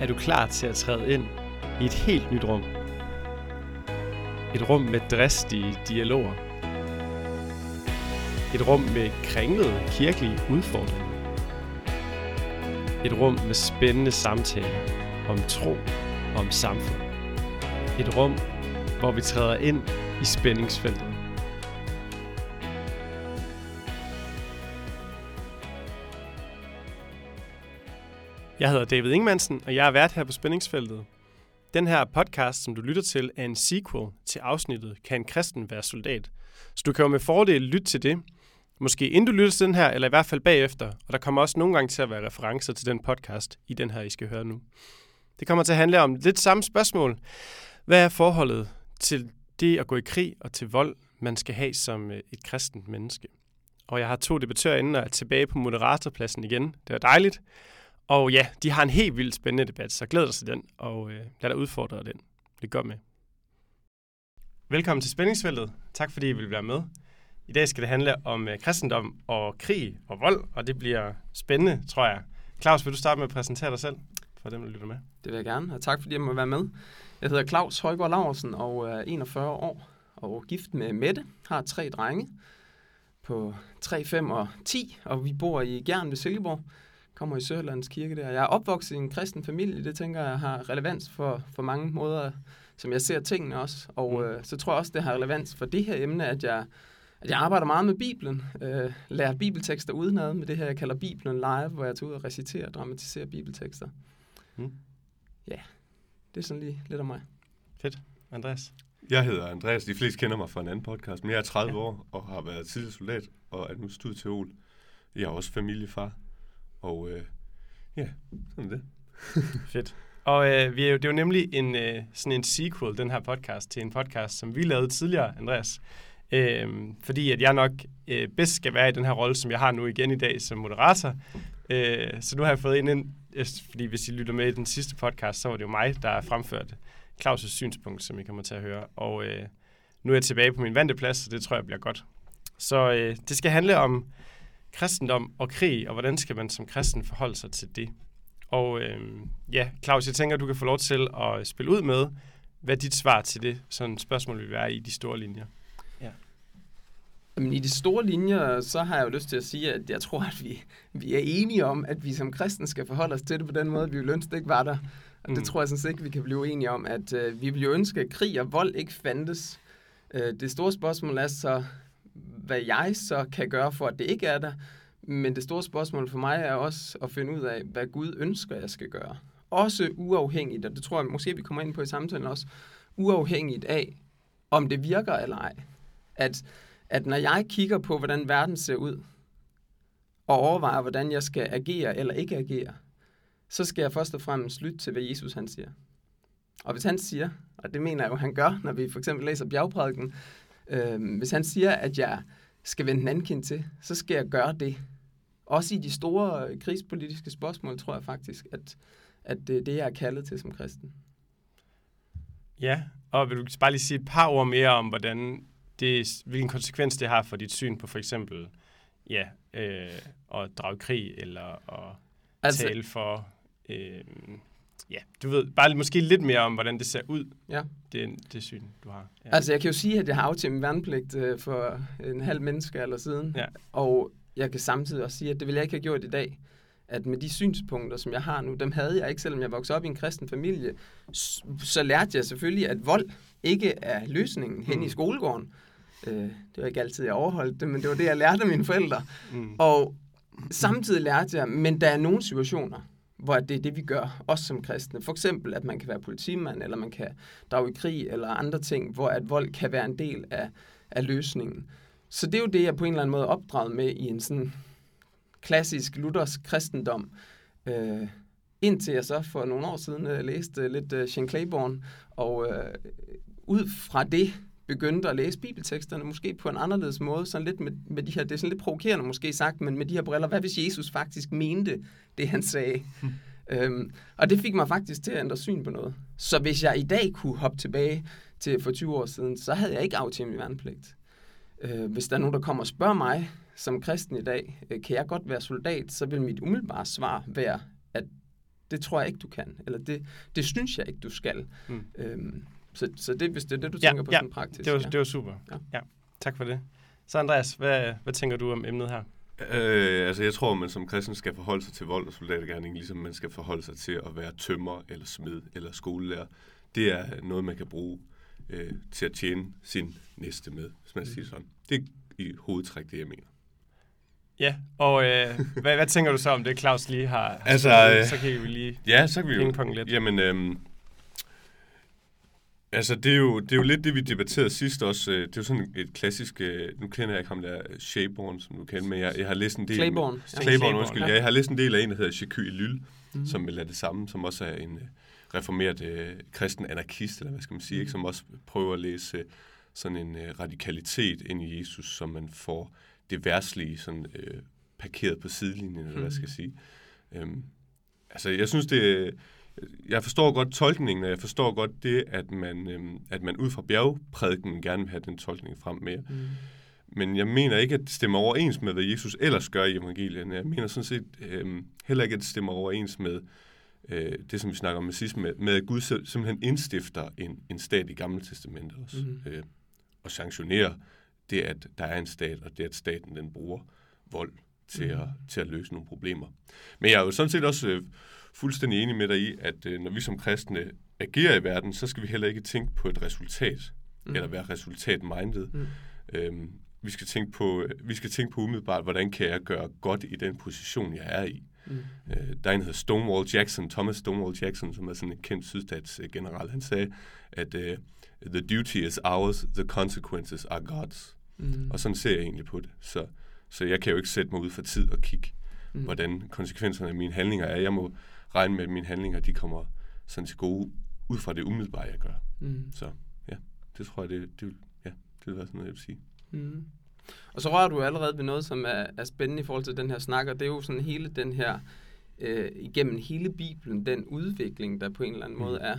er du klar til at træde ind i et helt nyt rum. Et rum med dristige dialoger. Et rum med kringlede kirkelige udfordringer. Et rum med spændende samtaler om tro og om samfund. Et rum, hvor vi træder ind i spændingsfeltet. Jeg hedder David Ingmansen, og jeg er vært her på Spændingsfeltet. Den her podcast, som du lytter til, er en sequel til afsnittet Kan en kristen være soldat? Så du kan jo med fordel lytte til det, måske inden du lytter til den her, eller i hvert fald bagefter. Og der kommer også nogle gange til at være referencer til den podcast i den her, I skal høre nu. Det kommer til at handle om lidt samme spørgsmål. Hvad er forholdet til det at gå i krig og til vold, man skal have som øh, et kristent menneske? Og jeg har to debattører inde og er tilbage på moderatorpladsen igen. Det er dejligt. Og ja, de har en helt vildt spændende debat, så glæder dig til den, og øh, lad dig udfordre den. Det gør med. Velkommen til Spændingsfeltet. Tak fordi I vil være med. I dag skal det handle om øh, kristendom og krig og vold, og det bliver spændende, tror jeg. Claus, vil du starte med at præsentere dig selv for dem, der lytter med? Det vil jeg gerne, og tak fordi jeg må være med. Jeg hedder Claus Højgaard Larsen og er 41 år og gift med Mette, har tre drenge på 3, 5 og 10, og vi bor i Gjern ved Silkeborg kommer i Sørlands Kirke der. Jeg er opvokset i en kristen familie, det tænker jeg har relevans for, for mange måder, som jeg ser tingene også. Og mm. øh, så tror jeg også, det har relevans for det her emne, at jeg, at jeg arbejder meget med Bibelen, øh, lærer bibeltekster udenad med det her, jeg kalder Bibelen Live, hvor jeg tager ud og reciterer og dramatiserer bibeltekster. Mm. Ja, det er sådan lige lidt om mig. Fedt. Andreas? Jeg hedder Andreas. De fleste kender mig fra en anden podcast, men jeg er 30 ja. år og har været tidligere soldat og er nu studieteol. Jeg er også familiefar. Og øh, ja, sådan det. Fedt. Og øh, vi er jo, det er jo nemlig en, øh, sådan en sequel, den her podcast, til en podcast, som vi lavede tidligere, Andreas. Øh, fordi at jeg nok øh, bedst skal være i den her rolle, som jeg har nu igen i dag som moderator. Øh, så nu har jeg fået en ind, øh, fordi hvis I lytter med i den sidste podcast, så var det jo mig, der fremførte Claus' synspunkt, som I kommer til at høre. Og øh, nu er jeg tilbage på min vante plads, så det tror jeg bliver godt. Så øh, det skal handle om kristendom og krig, og hvordan skal man som kristen forholde sig til det? Og øh, ja, Claus, jeg tænker, du kan få lov til at spille ud med, hvad dit svar til det sådan spørgsmål vil være i de store linjer. Ja. Jamen, I de store linjer, så har jeg jo lyst til at sige, at jeg tror, at vi, vi er enige om, at vi som kristen skal forholde os til det på den måde, vi jo ikke var der. Og mm. det tror jeg sådan set ikke, vi kan blive enige om, at øh, vi vil jo ønske, at krig og vold ikke fandtes. Øh, det store spørgsmål er så, hvad jeg så kan gøre for, at det ikke er der. Men det store spørgsmål for mig er også at finde ud af, hvad Gud ønsker, jeg skal gøre. Også uafhængigt, og det tror jeg måske, vi kommer ind på i samtalen også, uafhængigt af, om det virker eller ej. At, at når jeg kigger på, hvordan verden ser ud, og overvejer, hvordan jeg skal agere eller ikke agere, så skal jeg først og fremmest lytte til, hvad Jesus han siger. Og hvis han siger, og det mener jeg jo, han gør, når vi for eksempel læser bjergprædiken, Øh, hvis han siger, at jeg skal vende den anden kind til, så skal jeg gøre det. Også i de store øh, krigspolitiske spørgsmål, tror jeg faktisk, at, at det er det, jeg er kaldet til som kristen. Ja, og vil du bare lige sige et par ord mere om, hvordan det, hvilken konsekvens det har for dit syn på for eksempel ja, øh, at drage krig, eller at altså, tale for øh, ja, du ved, bare måske lidt mere om, hvordan det ser ud, ja. det, det syn, du har. Ja. Altså, jeg kan jo sige, at jeg har aftjent min værnepligt øh, for en halv menneske eller siden, ja. og jeg kan samtidig også sige, at det ville jeg ikke have gjort i dag. At med de synspunkter, som jeg har nu, dem havde jeg ikke, selvom jeg voksede op i en kristen familie. Så lærte jeg selvfølgelig, at vold ikke er løsningen hen mm. i skolegården. Øh, det var ikke altid, jeg overholdt det, men det var det, jeg lærte af mine forældre. Mm. Og samtidig lærte jeg, men der er nogle situationer, hvor det er det, vi gør, også som kristne. For eksempel, at man kan være politimand, eller man kan drage i krig, eller andre ting, hvor at vold kan være en del af, af løsningen. Så det er jo det, jeg på en eller anden måde er opdraget med i en sådan klassisk luthersk kristendom. Øh, indtil jeg så for nogle år siden øh, læste lidt øh, Shane Claiborne, og øh, ud fra det begyndte at læse bibelteksterne måske på en anderledes måde, sådan lidt med, med de her, det er sådan lidt provokerende måske sagt, men med de her briller, hvad hvis Jesus faktisk mente det, han sagde? Hmm. Øhm, og det fik mig faktisk til at ændre syn på noget. Så hvis jeg i dag kunne hoppe tilbage til for 20 år siden, så havde jeg ikke aftjent min værnepligt. Øh, hvis der er nogen, der kommer og spørger mig som kristen i dag, øh, kan jeg godt være soldat, så vil mit umiddelbare svar være, at Det tror jeg ikke, du kan. Eller det, det synes jeg ikke, du skal. Mm. Øhm, så, så det, hvis det er det, du ja, tænker på ja, sådan praktisk. Det var, ja. det var super. Ja. ja. Tak for det. Så Andreas, hvad, hvad tænker du om emnet her? Øh, altså jeg tror, at man som kristen skal forholde sig til vold og soldatergærning, ligesom man skal forholde sig til at være tømmer, eller smed, eller skolelærer. Det er noget, man kan bruge øh, til at tjene sin næste med, hvis man mm. siger sådan. Det er i hovedtræk det, jeg mener. Ja, og øh, hvad, hvad tænker du så om det, Claus lige har, har altså, øh, Så kan vi lige ja, så kan vi jo, lidt. Jamen, øh, Altså, det er, jo, det er jo lidt det, vi debatterede sidst også. Øh, det er jo sådan et klassisk... Øh, nu kender jeg ikke ham der Shayborn, som du kender, men jeg, jeg har læst en del... Claiborne. Ja. Claiborne, undskyld. Ja. Jeg har læst en del af en, der hedder Shaky Lyl, mm. som vil er det samme, som også er en uh, reformeret uh, kristen anarkist, eller hvad skal man sige, ikke? som også prøver at læse sådan en uh, radikalitet ind i Jesus, som man får det værtslige sådan, uh, parkeret på sidelinjen, eller mm. hvad skal jeg sige. Um, altså, jeg synes, det jeg forstår godt tolkningen, og jeg forstår godt det, at man, øhm, at man ud fra bjergprædiken gerne vil have den tolkning frem mere. Mm. Men jeg mener ikke, at det stemmer overens med, hvad Jesus ellers gør i evangelien. Jeg mener sådan set øhm, heller ikke, at det stemmer overens med øh, det, som vi snakker om med sidst, med, med at Gud simpelthen indstifter en, en stat i Gamle Testamentet også, mm. øh, og sanktionerer det, at der er en stat, og det, at staten den bruger vold til, mm. at, til at løse nogle problemer. Men jeg er jo sådan set også... Øh, fuldstændig enig med dig i, at øh, når vi som kristne agerer i verden, så skal vi heller ikke tænke på et resultat, mm. eller være resultat-minded. Mm. Øhm, vi skal tænke på, vi skal tænke på umiddelbart, hvordan kan jeg gøre godt i den position, jeg er i. Mm. Øh, der er en, der hedder Stonewall Jackson, Thomas Stonewall Jackson, som er sådan en kendt sydstatsgeneral. Han sagde, at uh, the duty is ours, the consequences are God's. Mm. Og sådan ser jeg egentlig på det. Så, så jeg kan jo ikke sætte mig ud for tid og kigge, mm. hvordan konsekvenserne af mine handlinger er. Jeg må regne med, at mine handlinger de kommer sådan til gode ud fra det umiddelbare, jeg gør. Mm. Så ja, det tror jeg, det, det, vil, ja, det vil være sådan noget, jeg vil sige. Mm. Og så rører du allerede ved noget, som er, er spændende i forhold til den her snak, og det er jo sådan hele den her, øh, igennem hele Bibelen, den udvikling, der på en eller anden mm. måde er.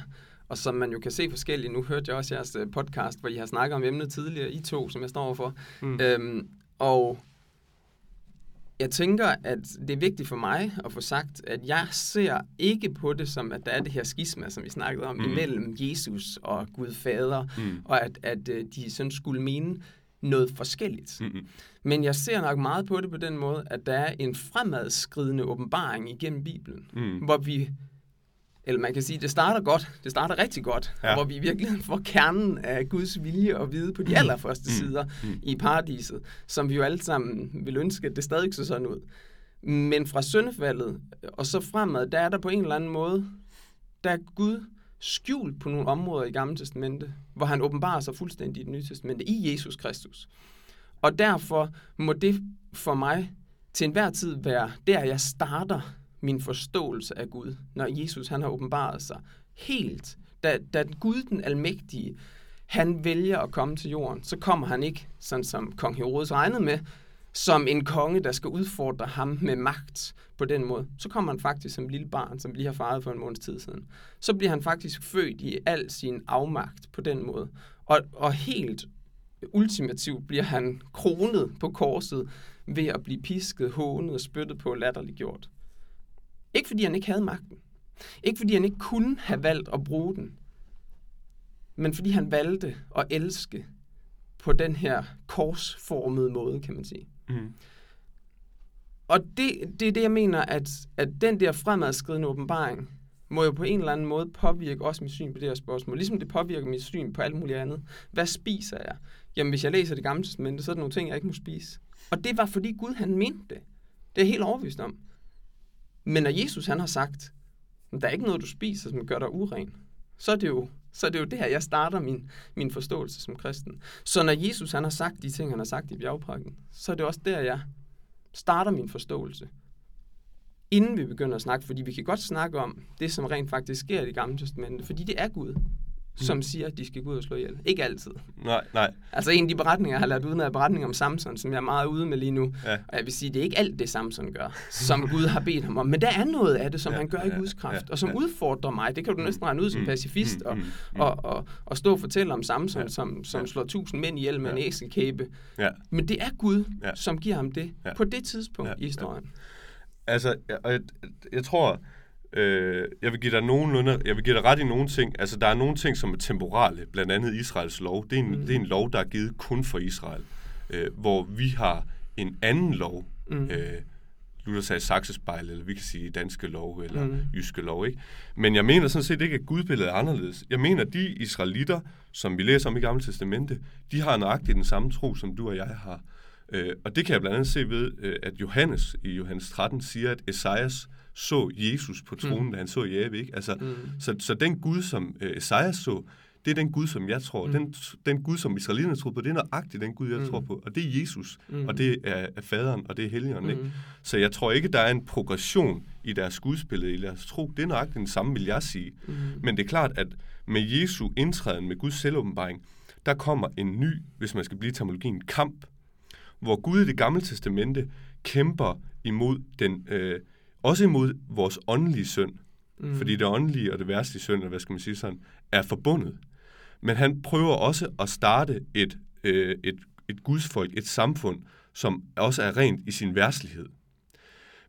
Og som man jo kan se forskelligt. Nu hørte jeg også jeres øh, podcast, hvor I har snakket om emnet tidligere, I to, som jeg står overfor. Mm. Øhm, og jeg tænker, at det er vigtigt for mig at få sagt, at jeg ser ikke på det som, at der er det her skisma, som vi snakkede om, mm. imellem Jesus og Gud Fader, mm. og at, at øh, de sådan skulle mene noget forskelligt. Mm-hmm. Men jeg ser nok meget på det på den måde, at der er en fremadskridende åbenbaring igennem Bibelen, mm. hvor vi eller man kan sige, det starter godt, det starter rigtig godt, ja. hvor vi virkelig får kernen af Guds vilje at vide på de mm. allerførste mm. sider mm. i paradiset, som vi jo alle sammen vil ønske, at det stadig så sådan ud. Men fra syndefaldet og så fremad, der er der på en eller anden måde, der er Gud skjult på nogle områder i Gamle Testamente, hvor han åbenbarer sig fuldstændig i det nye testamente, i Jesus Kristus. Og derfor må det for mig til enhver tid være der, jeg starter min forståelse af Gud, når Jesus han har åbenbaret sig helt. Da, da Gud den almægtige, han vælger at komme til jorden, så kommer han ikke, sådan som kong Herodes regnede med, som en konge, der skal udfordre ham med magt på den måde. Så kommer han faktisk som lille barn, som vi lige har faret for en måneds tid siden. Så bliver han faktisk født i al sin afmagt på den måde. Og, og helt ultimativt bliver han kronet på korset ved at blive pisket, hånet, spyttet på og latterliggjort. Ikke fordi han ikke havde magten. Ikke fordi han ikke kunne have valgt at bruge den. Men fordi han valgte at elske på den her korsformede måde, kan man sige. Mm. Og det, det er det, jeg mener, at, at den der fremadskridende åbenbaring, må jo på en eller anden måde påvirke også mit syn på det her spørgsmål. Ligesom det påvirker mit syn på alt muligt andet. Hvad spiser jeg? Jamen, hvis jeg læser det gamle testamente, så er der nogle ting, jeg ikke må spise. Og det var, fordi Gud han mente det. Det er jeg helt overbevist om. Men når Jesus han har sagt, at der er ikke noget, du spiser, som gør dig uren, så er det jo, så er det jo der, jeg starter min, min forståelse som kristen. Så når Jesus han har sagt de ting, han har sagt i bjergpakken, så er det også der, jeg starter min forståelse. Inden vi begynder at snakke, fordi vi kan godt snakke om det, som rent faktisk sker i det gamle testamente, fordi det er Gud som siger, at de skal gå ud og slå ihjel. Ikke altid. Nej, nej. Altså en af de beretninger, jeg har lært uden af beretninger om Samson, som jeg er meget ude med lige nu. Ja. Og jeg vil sige, det er ikke alt det, Samson gør, som Gud har bedt ham om. Men der er noget af det, som ja, han gør i Guds kraft, ja, og som ja. udfordrer mig. Det kan du næsten regne ud som mm, pacifist, mm, og, mm, mm. og, og, og stå og fortælle om Samson, ja. som, som ja. slår tusind mænd ihjel med ja. en æselkæbe. Ja. Men det er Gud, ja. som giver ham det ja. på det tidspunkt ja. i historien. Ja. Altså, jeg, jeg, jeg tror Øh, jeg vil give dig nogenlunde, jeg vil give dig ret i nogle ting. Altså, der er nogle ting, som er temporale, blandt andet Israels lov. Det er en, mm. det er en lov, der er givet kun for Israel. Øh, hvor vi har en anden lov, mm. øh, Luther sagde saksespejl, eller vi kan sige danske lov, eller mm. jyske lov, ikke? Men jeg mener sådan set ikke, at gudbilledet er anderledes. Jeg mener, at de israelitter, som vi læser om i Gamle Testamente, de har nøjagtigt den samme tro, som du og jeg har. Øh, og det kan jeg blandt andet se ved, øh, at Johannes i Johannes 13 siger, at Esajas så Jesus på tronen, mm. da han så Jave, ikke? Altså, mm. så, så den Gud, som øh, Esajas så, det er den Gud, som jeg tror. Mm. Den, den Gud, som israelitterne tror på, det er nøjagtigt den Gud, jeg mm. tror på. Og det er Jesus, mm. og det er, er faderen, og det er helligånden. Mm. Ikke? Så jeg tror ikke, der er en progression i deres gudsbillede, i deres tro. Det er nøjagtigt den samme, vil jeg sige. Mm. Men det er klart, at med Jesu indtræden, med Guds selvåbenbaring, der kommer en ny, hvis man skal blive terminologien, kamp, hvor Gud i det gamle testamente kæmper imod den, øh, også imod vores åndelige synd. Mm. Fordi det åndelige og det værste synd, eller hvad skal man sige sådan, er forbundet. Men han prøver også at starte et, øh, et, et gudsfolk, et samfund, som også er rent i sin værslighed.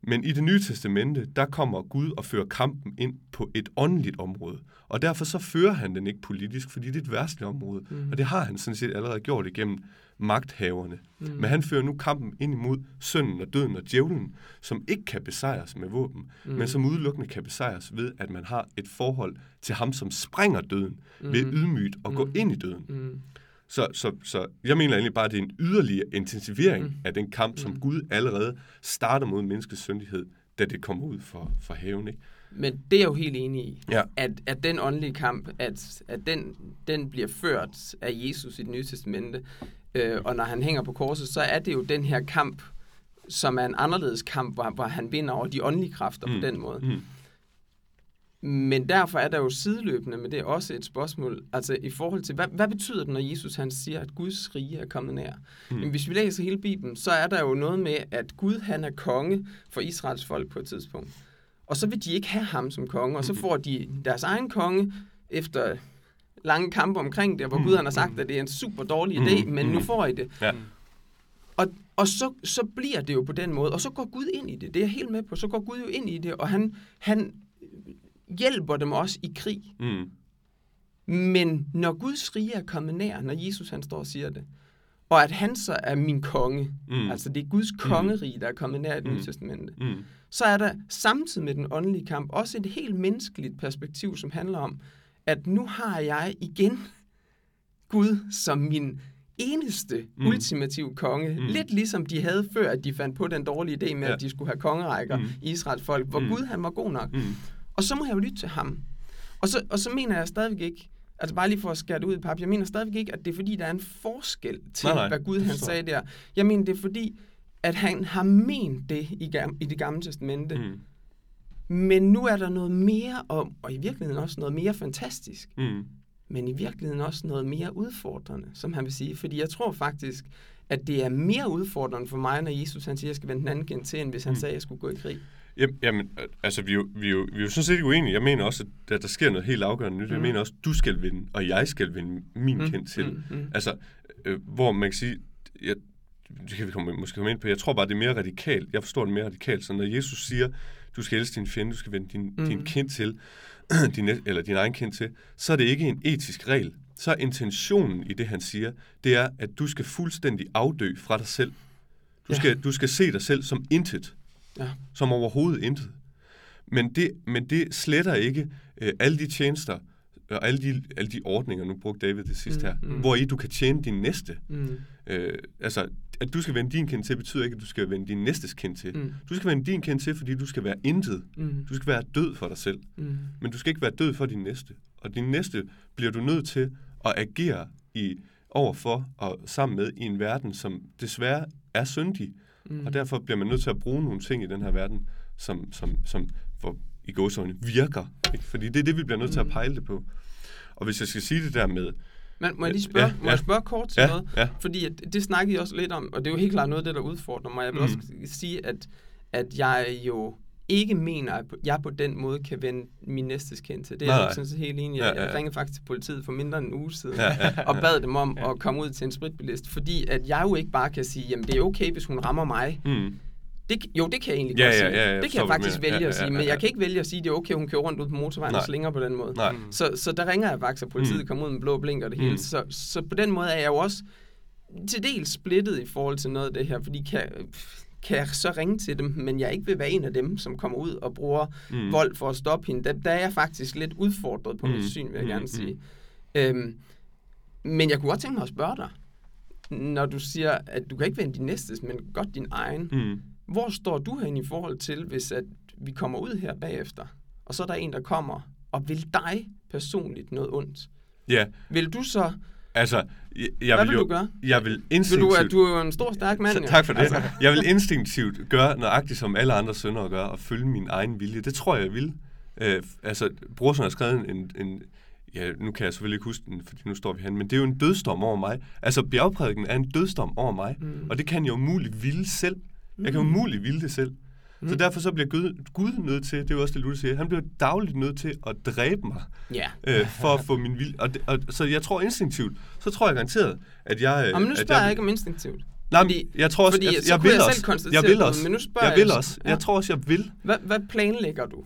Men i det nye testamente, der kommer Gud og fører kampen ind på et åndeligt område. Og derfor så fører han den ikke politisk, fordi det er et værtsligt område. Mm. Og det har han sådan set allerede gjort igennem magthaverne. Mm. Men han fører nu kampen ind imod synden og døden og djævlen, som ikke kan besejres med våben, mm. men som udelukkende kan besejres ved, at man har et forhold til ham, som springer døden mm. ved ydmygt at mm. gå ind i døden. Mm. Så, så, så jeg mener egentlig bare, at det er en yderligere intensivering mm. af den kamp, som mm. Gud allerede starter mod menneskets syndighed, da det kommer ud for, for haven. Ikke? Men det er jeg jo helt enig i, ja. at, at den åndelige kamp, at, at den, den bliver ført af Jesus i det nye testamente, øh, og når han hænger på korset, så er det jo den her kamp, som er en anderledes kamp, hvor, hvor han vinder over de åndelige kræfter mm. på den måde. Mm. Men derfor er der jo sideløbende med det også et spørgsmål, altså i forhold til, hvad, hvad betyder det, når Jesus han siger, at Guds rige er kommet nær? Mm. Men hvis vi læser hele Bibelen, så er der jo noget med, at Gud han er konge for Israels folk på et tidspunkt. Og så vil de ikke have ham som konge, og så mm. får de deres egen konge efter lange kampe omkring det, hvor mm. Gud han har sagt, at det er en super dårlig idé, mm. men nu får I det. Ja. Og, og så, så bliver det jo på den måde, og så går Gud ind i det. Det er jeg helt med på. Så går Gud jo ind i det, og han, han hjælper dem også i krig. Mm. Men når Guds rige er kommet nær, når Jesus han står og siger det, og at han så er min konge, mm. altså det er Guds mm. kongerige, der er kommet nær i det nye mm. testamente, mm. Så er der samtidig med den åndelige kamp også et helt menneskeligt perspektiv, som handler om, at nu har jeg igen Gud som min eneste mm. ultimative konge. Mm. Lidt ligesom de havde før, at de fandt på den dårlige idé med, ja. at de skulle have kongerækker mm. i Israels folk, hvor mm. Gud han var god nok. Mm. Og så må jeg jo lytte til ham. Og så, og så mener jeg stadigvæk ikke, altså bare lige for at skære det ud i pap, jeg mener stadigvæk ikke, at det er fordi, der er en forskel til, nej, nej. hvad Gud han sagde der. Jeg mener, det er fordi, at han har ment det i, i det gamle testamente. Mm. Men nu er der noget mere om, og i virkeligheden også noget mere fantastisk, mm. men i virkeligheden også noget mere udfordrende, som han vil sige. Fordi jeg tror faktisk, at det er mere udfordrende for mig, når Jesus han siger, at jeg skal vende den anden gen til, end hvis han mm. sagde, at jeg skulle gå i krig. Jamen, altså, vi er, jo, vi, er jo, vi er jo sådan set uenige. Jeg mener også, at der, der sker noget helt afgørende nyt. Mm. Jeg mener også, at du skal vinde, og jeg skal vinde min mm. kendt til. Mm. Mm. Altså, øh, hvor man kan sige, jeg, det kan vi komme, måske komme ind på, jeg tror bare, det er mere radikalt. Jeg forstår det mere radikalt. Så når Jesus siger, du skal elske din fjende, du skal vende din, mm. din kind til, din, eller din egen kind til, så er det ikke en etisk regel. Så er intentionen i det, han siger, det er, at du skal fuldstændig afdø fra dig selv. Du, ja. skal, du skal se dig selv som intet. Ja. Som overhovedet intet. Men det, men det sletter ikke øh, alle de tjenester, og alle de, alle de ordninger, nu brugte David det sidste mm, her, mm. hvor i du kan tjene din næste. Mm. Øh, altså, at du skal vende din kind til, betyder ikke, at du skal vende din næstes kind til. Mm. Du skal vende din kind til, fordi du skal være intet. Mm. Du skal være død for dig selv. Mm. Men du skal ikke være død for din næste. Og din næste bliver du nødt til at agere i overfor og sammen med i en verden, som desværre er syndig. Mm. Og derfor bliver man nødt til at bruge nogle ting i den her verden, som, som, som for, i gåsøjne virker. Ikke? Fordi det er det, vi bliver nødt til at pejle det på. Og hvis jeg skal sige det der med... Men må jeg lige spørge, ja, må jeg spørge kort til ja, noget? Ja. Fordi at, det snakkede I også lidt om, og det er jo helt klart noget af det, der udfordrer mig. Jeg vil mm. også sige, at, at jeg jo ikke mener, at jeg på den måde kan vende min næste kendt til. Det er jeg sådan helt enig i. Jeg, ja, ja, ja. ringede faktisk til politiet for mindre end en uge siden, ja, ja, og bad dem om ja. at komme ud til en spritbilist, fordi at jeg jo ikke bare kan sige, jamen det er okay, hvis hun rammer mig. Mm. Det, jo, det kan jeg egentlig Ja, godt ja, sige. ja, ja, det kan jeg faktisk vælge mener. at Ja, sige, ja, men ja, jeg ja. kan ikke vælge at sige, at det er okay, hun kører rundt ud på motorvejen Nej. og slinger på den måde. Nej. Så, så der ringer jeg faktisk, og politiet Mm. kommer ud med blå blink og det hele. Mm. Så, så på den måde er jeg jo også til dels splittet i forhold til noget af det her, fordi kan, kan jeg så ringe til dem, men jeg ikke vil være en af dem, som kommer ud og bruger Mm. mm. vold for at stoppe hende. Der, der er jeg faktisk lidt udfordret på mm. Mm. mit syn, vil jeg Mm, gerne mm. sige. Øhm, men jeg kunne godt tænke mig at spørge dig, når du siger, at du kan ikke vende din næstes, men godt din egen. Mm. Hvor står du hen i forhold til, hvis at vi kommer ud her bagefter, og så er der en, der kommer og vil dig personligt noget ondt? Ja, Vil du så... altså, jeg, jeg Hvad vil vil jo, du gøre? Jeg vil Vil instinktivt... du, at du er jo en stor, stærk mand, Så, jo. tak for det. Altså. Jeg vil instinktivt gøre nøjagtigt som alle andre sønner gør, og følge min egen vilje. Det tror jeg, jeg vil. Øh, altså, Brorson har skrevet en, en... Ja, nu kan jeg selvfølgelig ikke huske den, fordi nu står vi hen, men det er jo en dødsdom over mig. Altså, bjergprædiken er en dødsdom over mig, Mm. og det kan jeg umuligt ville selv. Jeg kan Mm. umuligt ville det selv. Så Mm. derfor så bliver Gud, Gud nødt til, det er jo også det, Luther siger, han bliver dagligt nødt til at dræbe mig, Ja. øh, for at få min vilje. Og, og, så jeg tror instinktivt, så tror jeg garanteret, at jeg... øh, Og men nu at spørger jeg ikke om instinktivt. Nej, Fordi- jeg tror også, fordi jeg, så jeg kunne vil jeg selv også. konstatere Jeg vil også. men nu spørger jeg jeg vil så- også. ja. Jeg tror også, jeg vil. Hvad, hvad planlægger du?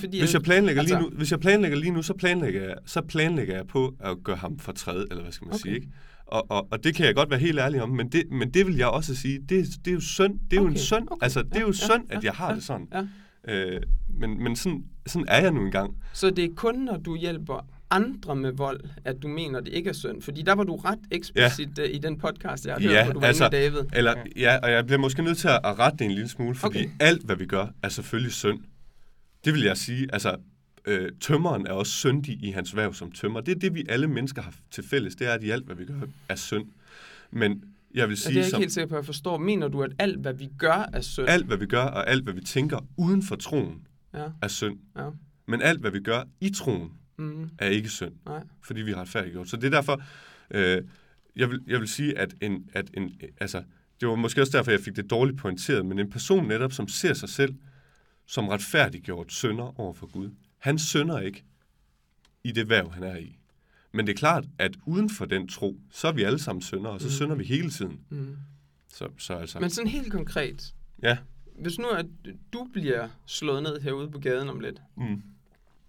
Fordi Hvis jeg planlægger lige altså- nu, hvis jeg planlægger lige nu, så planlægger jeg, så planlægger jeg på at gøre ham for træde, eller hvad skal man okay. sige, ikke? Og, og, og det kan jeg godt være helt ærlig om, men det, men det vil jeg også sige, det, det er jo synd. Det er jo en Okay, synd. okay, Altså, det er jo ja, synd, ja, at jeg har ja, det sådan. Ja. Øh, men men sådan, sådan er jeg nu engang. Så det er kun, når du hjælper andre med vold, at du mener, det ikke er synd? Fordi der var du ret eksplicit ja. i den podcast, jeg har hørt, Ja, hvor du var altså- med David. Eller, ja, og jeg bliver måske nødt til at rette det en lille smule, fordi Okay. okay. alt, hvad vi gør, er selvfølgelig synd. Det vil jeg sige. Altså, øh, tømmeren er også syndig i hans værv som tømmer. Det er det, vi alle mennesker har til fælles. Det er, at i alt, hvad vi gør, er synd. Men jeg vil Ja, det er sige, jeg ikke som helt sikker på, at jeg forstår. Mener du, at alt, hvad vi gør, er synd? alt, hvad vi gør, og alt, hvad vi tænker uden for troen, Ja, er synd. ja. Men alt, hvad vi gør i troen, Mm, er ikke synd, nej. fordi vi er retfærdiggjort. Så det er derfor, øh, jeg, vil, jeg vil sige, at en, at en, altså, det var måske også derfor, jeg fik det dårligt pointeret, men en person netop, som ser sig selv som retfærdiggjort sønder over for Gud, han synder ikke i det værv, han er i. Men det er klart, at uden for den tro, så er vi alle sammen syndere, og så Mhm. synder vi hele tiden. Mm. Så, så altså, Men sådan helt konkret. ja. Hvis nu at du bliver slået ned herude på gaden om lidt, Mm,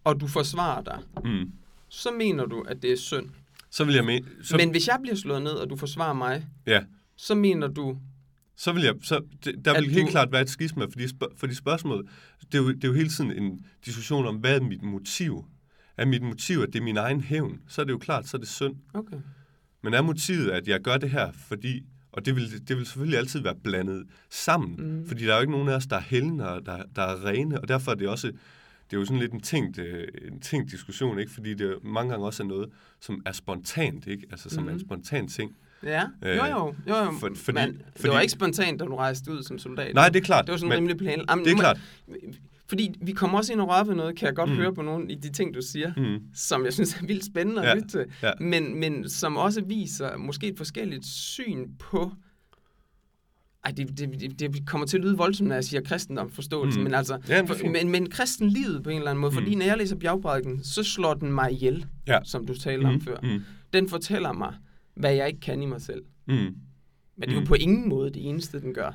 og du forsvarer dig, mm. så mener du, at det er synd. Så vil jeg med, så, Men hvis jeg bliver slået ned, og du forsvarer mig, ja, så mener du, så vil jeg, så, det, der vil helt du- klart være et skisma, fordi, spørg, fordi spørgsmålet, det er, jo, det er jo hele tiden en diskussion om, hvad er mit motiv? Er mit motiv, at det er min egen hævn? Så er det jo klart, så er det synd. okay, Men er motivet, at jeg gør det her, fordi, og det vil, det vil selvfølgelig altid være blandet sammen, Mm. fordi der er jo ikke nogen af os, der er og der, der er rene, og derfor er det også, det er jo sådan lidt en tænkt, øh, en tænkt diskussion, ikke? fordi det mange gange også er noget, som er spontant, ikke? altså som mm. er en spontan ting. Ja, Øh, jo jo, jo, jo. for- fordi- men det fordi- var ikke spontant, da du rejste ud som soldat. Nej, det er klart. Det var sådan men, rimelig plan. Jamen, det er klart. Fordi vi kommer også ind og rører ved noget, kan jeg godt mm. Mm. høre på nogle af de ting, du siger, mm. Mm, som jeg synes er vildt spændende at Ja, lytte til, ja. men, men som også viser måske et forskelligt syn på ej, det, det, det, det kommer til at lyde voldsomt, når jeg siger kristendomsforståelse, mm. Mm. men altså, Ja, men det for, men, men kristenlivet på en eller anden måde, mm. fordi Mm. når jeg læser bjergbrækken, så slår den mig ihjel, Ja. som du talte om mm, før. Mm, Den fortæller mig, hvad jeg ikke kan i mig selv. mm, Men det er jo Mm. på ingen måde det eneste, den gør.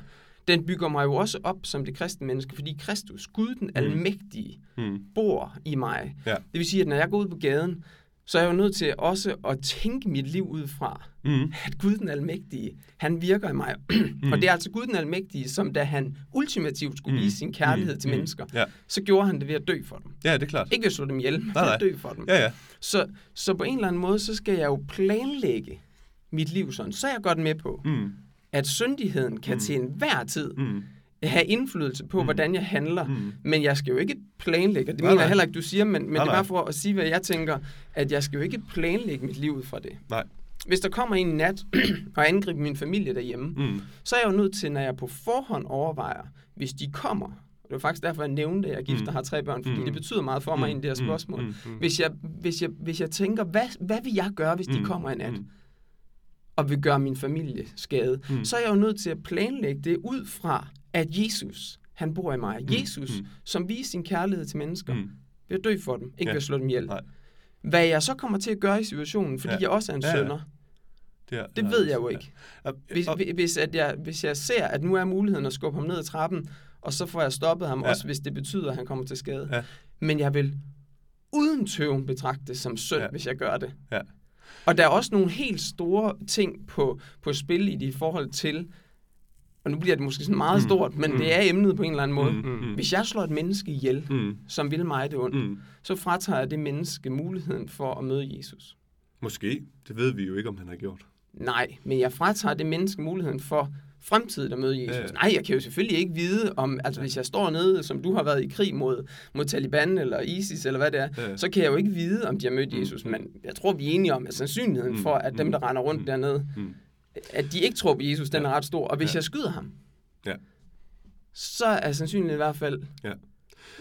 Den bygger mig jo også op som det kristne menneske, fordi Kristus, Gud den almægtige, mm, bor i mig. Ja. Det vil sige, at når jeg går ud på gaden, så er jeg jo nødt til også at tænke mit liv ud fra, mm, at Gud den almægtige, han virker i mig. mm. Og det er altså Gud den almægtige, som da han ultimativt skulle Mm. vise sin kærlighed Mm. til Mm. mennesker, Ja. så gjorde han det ved at dø for dem. ja, det er klart. Ikke ved at slå dem ihjel, men ved at dø for dem. Ja, ja. Så, så på en eller anden måde, så skal jeg jo planlægge mit liv sådan. Så er jeg godt med på, Mm, at syndigheden kan Mm. til enhver tid mm, have indflydelse på, Mm. hvordan jeg handler. mm. Men jeg skal jo ikke planlægge, det Nej, mener jeg heller ikke, du siger, men, men Nej, det er bare for at sige, hvad jeg tænker, at jeg skal jo ikke planlægge mit liv ud fra det. Nej. Hvis der kommer en nat og angriber min familie derhjemme, Mm, så er jeg jo nødt til, når jeg på forhånd overvejer, hvis de kommer, det var faktisk derfor, jeg nævnte, at jeg er gift Mm. og har tre børn, fordi Mm. det betyder meget for mig mm, i det her mm, spørgsmål. mm, mm. Hvis, jeg, hvis, jeg, hvis jeg tænker, hvad, hvad vil jeg gøre, hvis de Mm, kommer i nat, mm. Og vil gøre min familie skade, Mm. så er jeg jo nødt til at planlægge det ud fra, at Jesus, han bor i mig. Mm, Jesus, mm. som viser sin kærlighed til mennesker, Mm. at dø for dem, ikke Ja. ved at slå dem ihjel. Nej. Hvad jeg så kommer til at gøre i situationen, fordi Ja. jeg også er en Ja, ja. sønder, Det, er, det ved jeg jo ikke. Hvis, hvis, at jeg, hvis jeg ser, at nu er muligheden at skubbe ham ned ad trappen, og så får jeg stoppet ham, ja. også hvis det betyder, at han kommer til skade. Ja. Men jeg vil uden tøven betragte det som synd, ja. hvis jeg gør det. Ja. Og der er også nogle helt store ting på, på spil i det forhold til, og nu bliver det måske sådan meget mm. stort, men mm. det er emnet på en eller anden måde. Mm. Mm. Hvis jeg slår et menneske ihjel, mm. som vil mig det ondt, mm. så fratager jeg det menneske muligheden for at møde Jesus. Måske. Det ved vi jo ikke, om han har gjort. Nej, men jeg fratager det menneske muligheden for fremtiden at møde Jesus. Ja. Nej, jeg kan jo selvfølgelig ikke vide, om altså, hvis jeg står nede, som du har været i krig mod, mod Taliban eller ISIS, eller hvad det er, ja. så kan jeg jo ikke vide, om de har mødt mm. Jesus. Men jeg tror, vi er enige om, at sandsynligheden mm. for, at dem, der render rundt mm. dernede, mm. at de ikke tror på Jesus, den ja. er ret stor. Og hvis ja. jeg skyder ham, ja. så er sandsynligheden i hvert fald ja.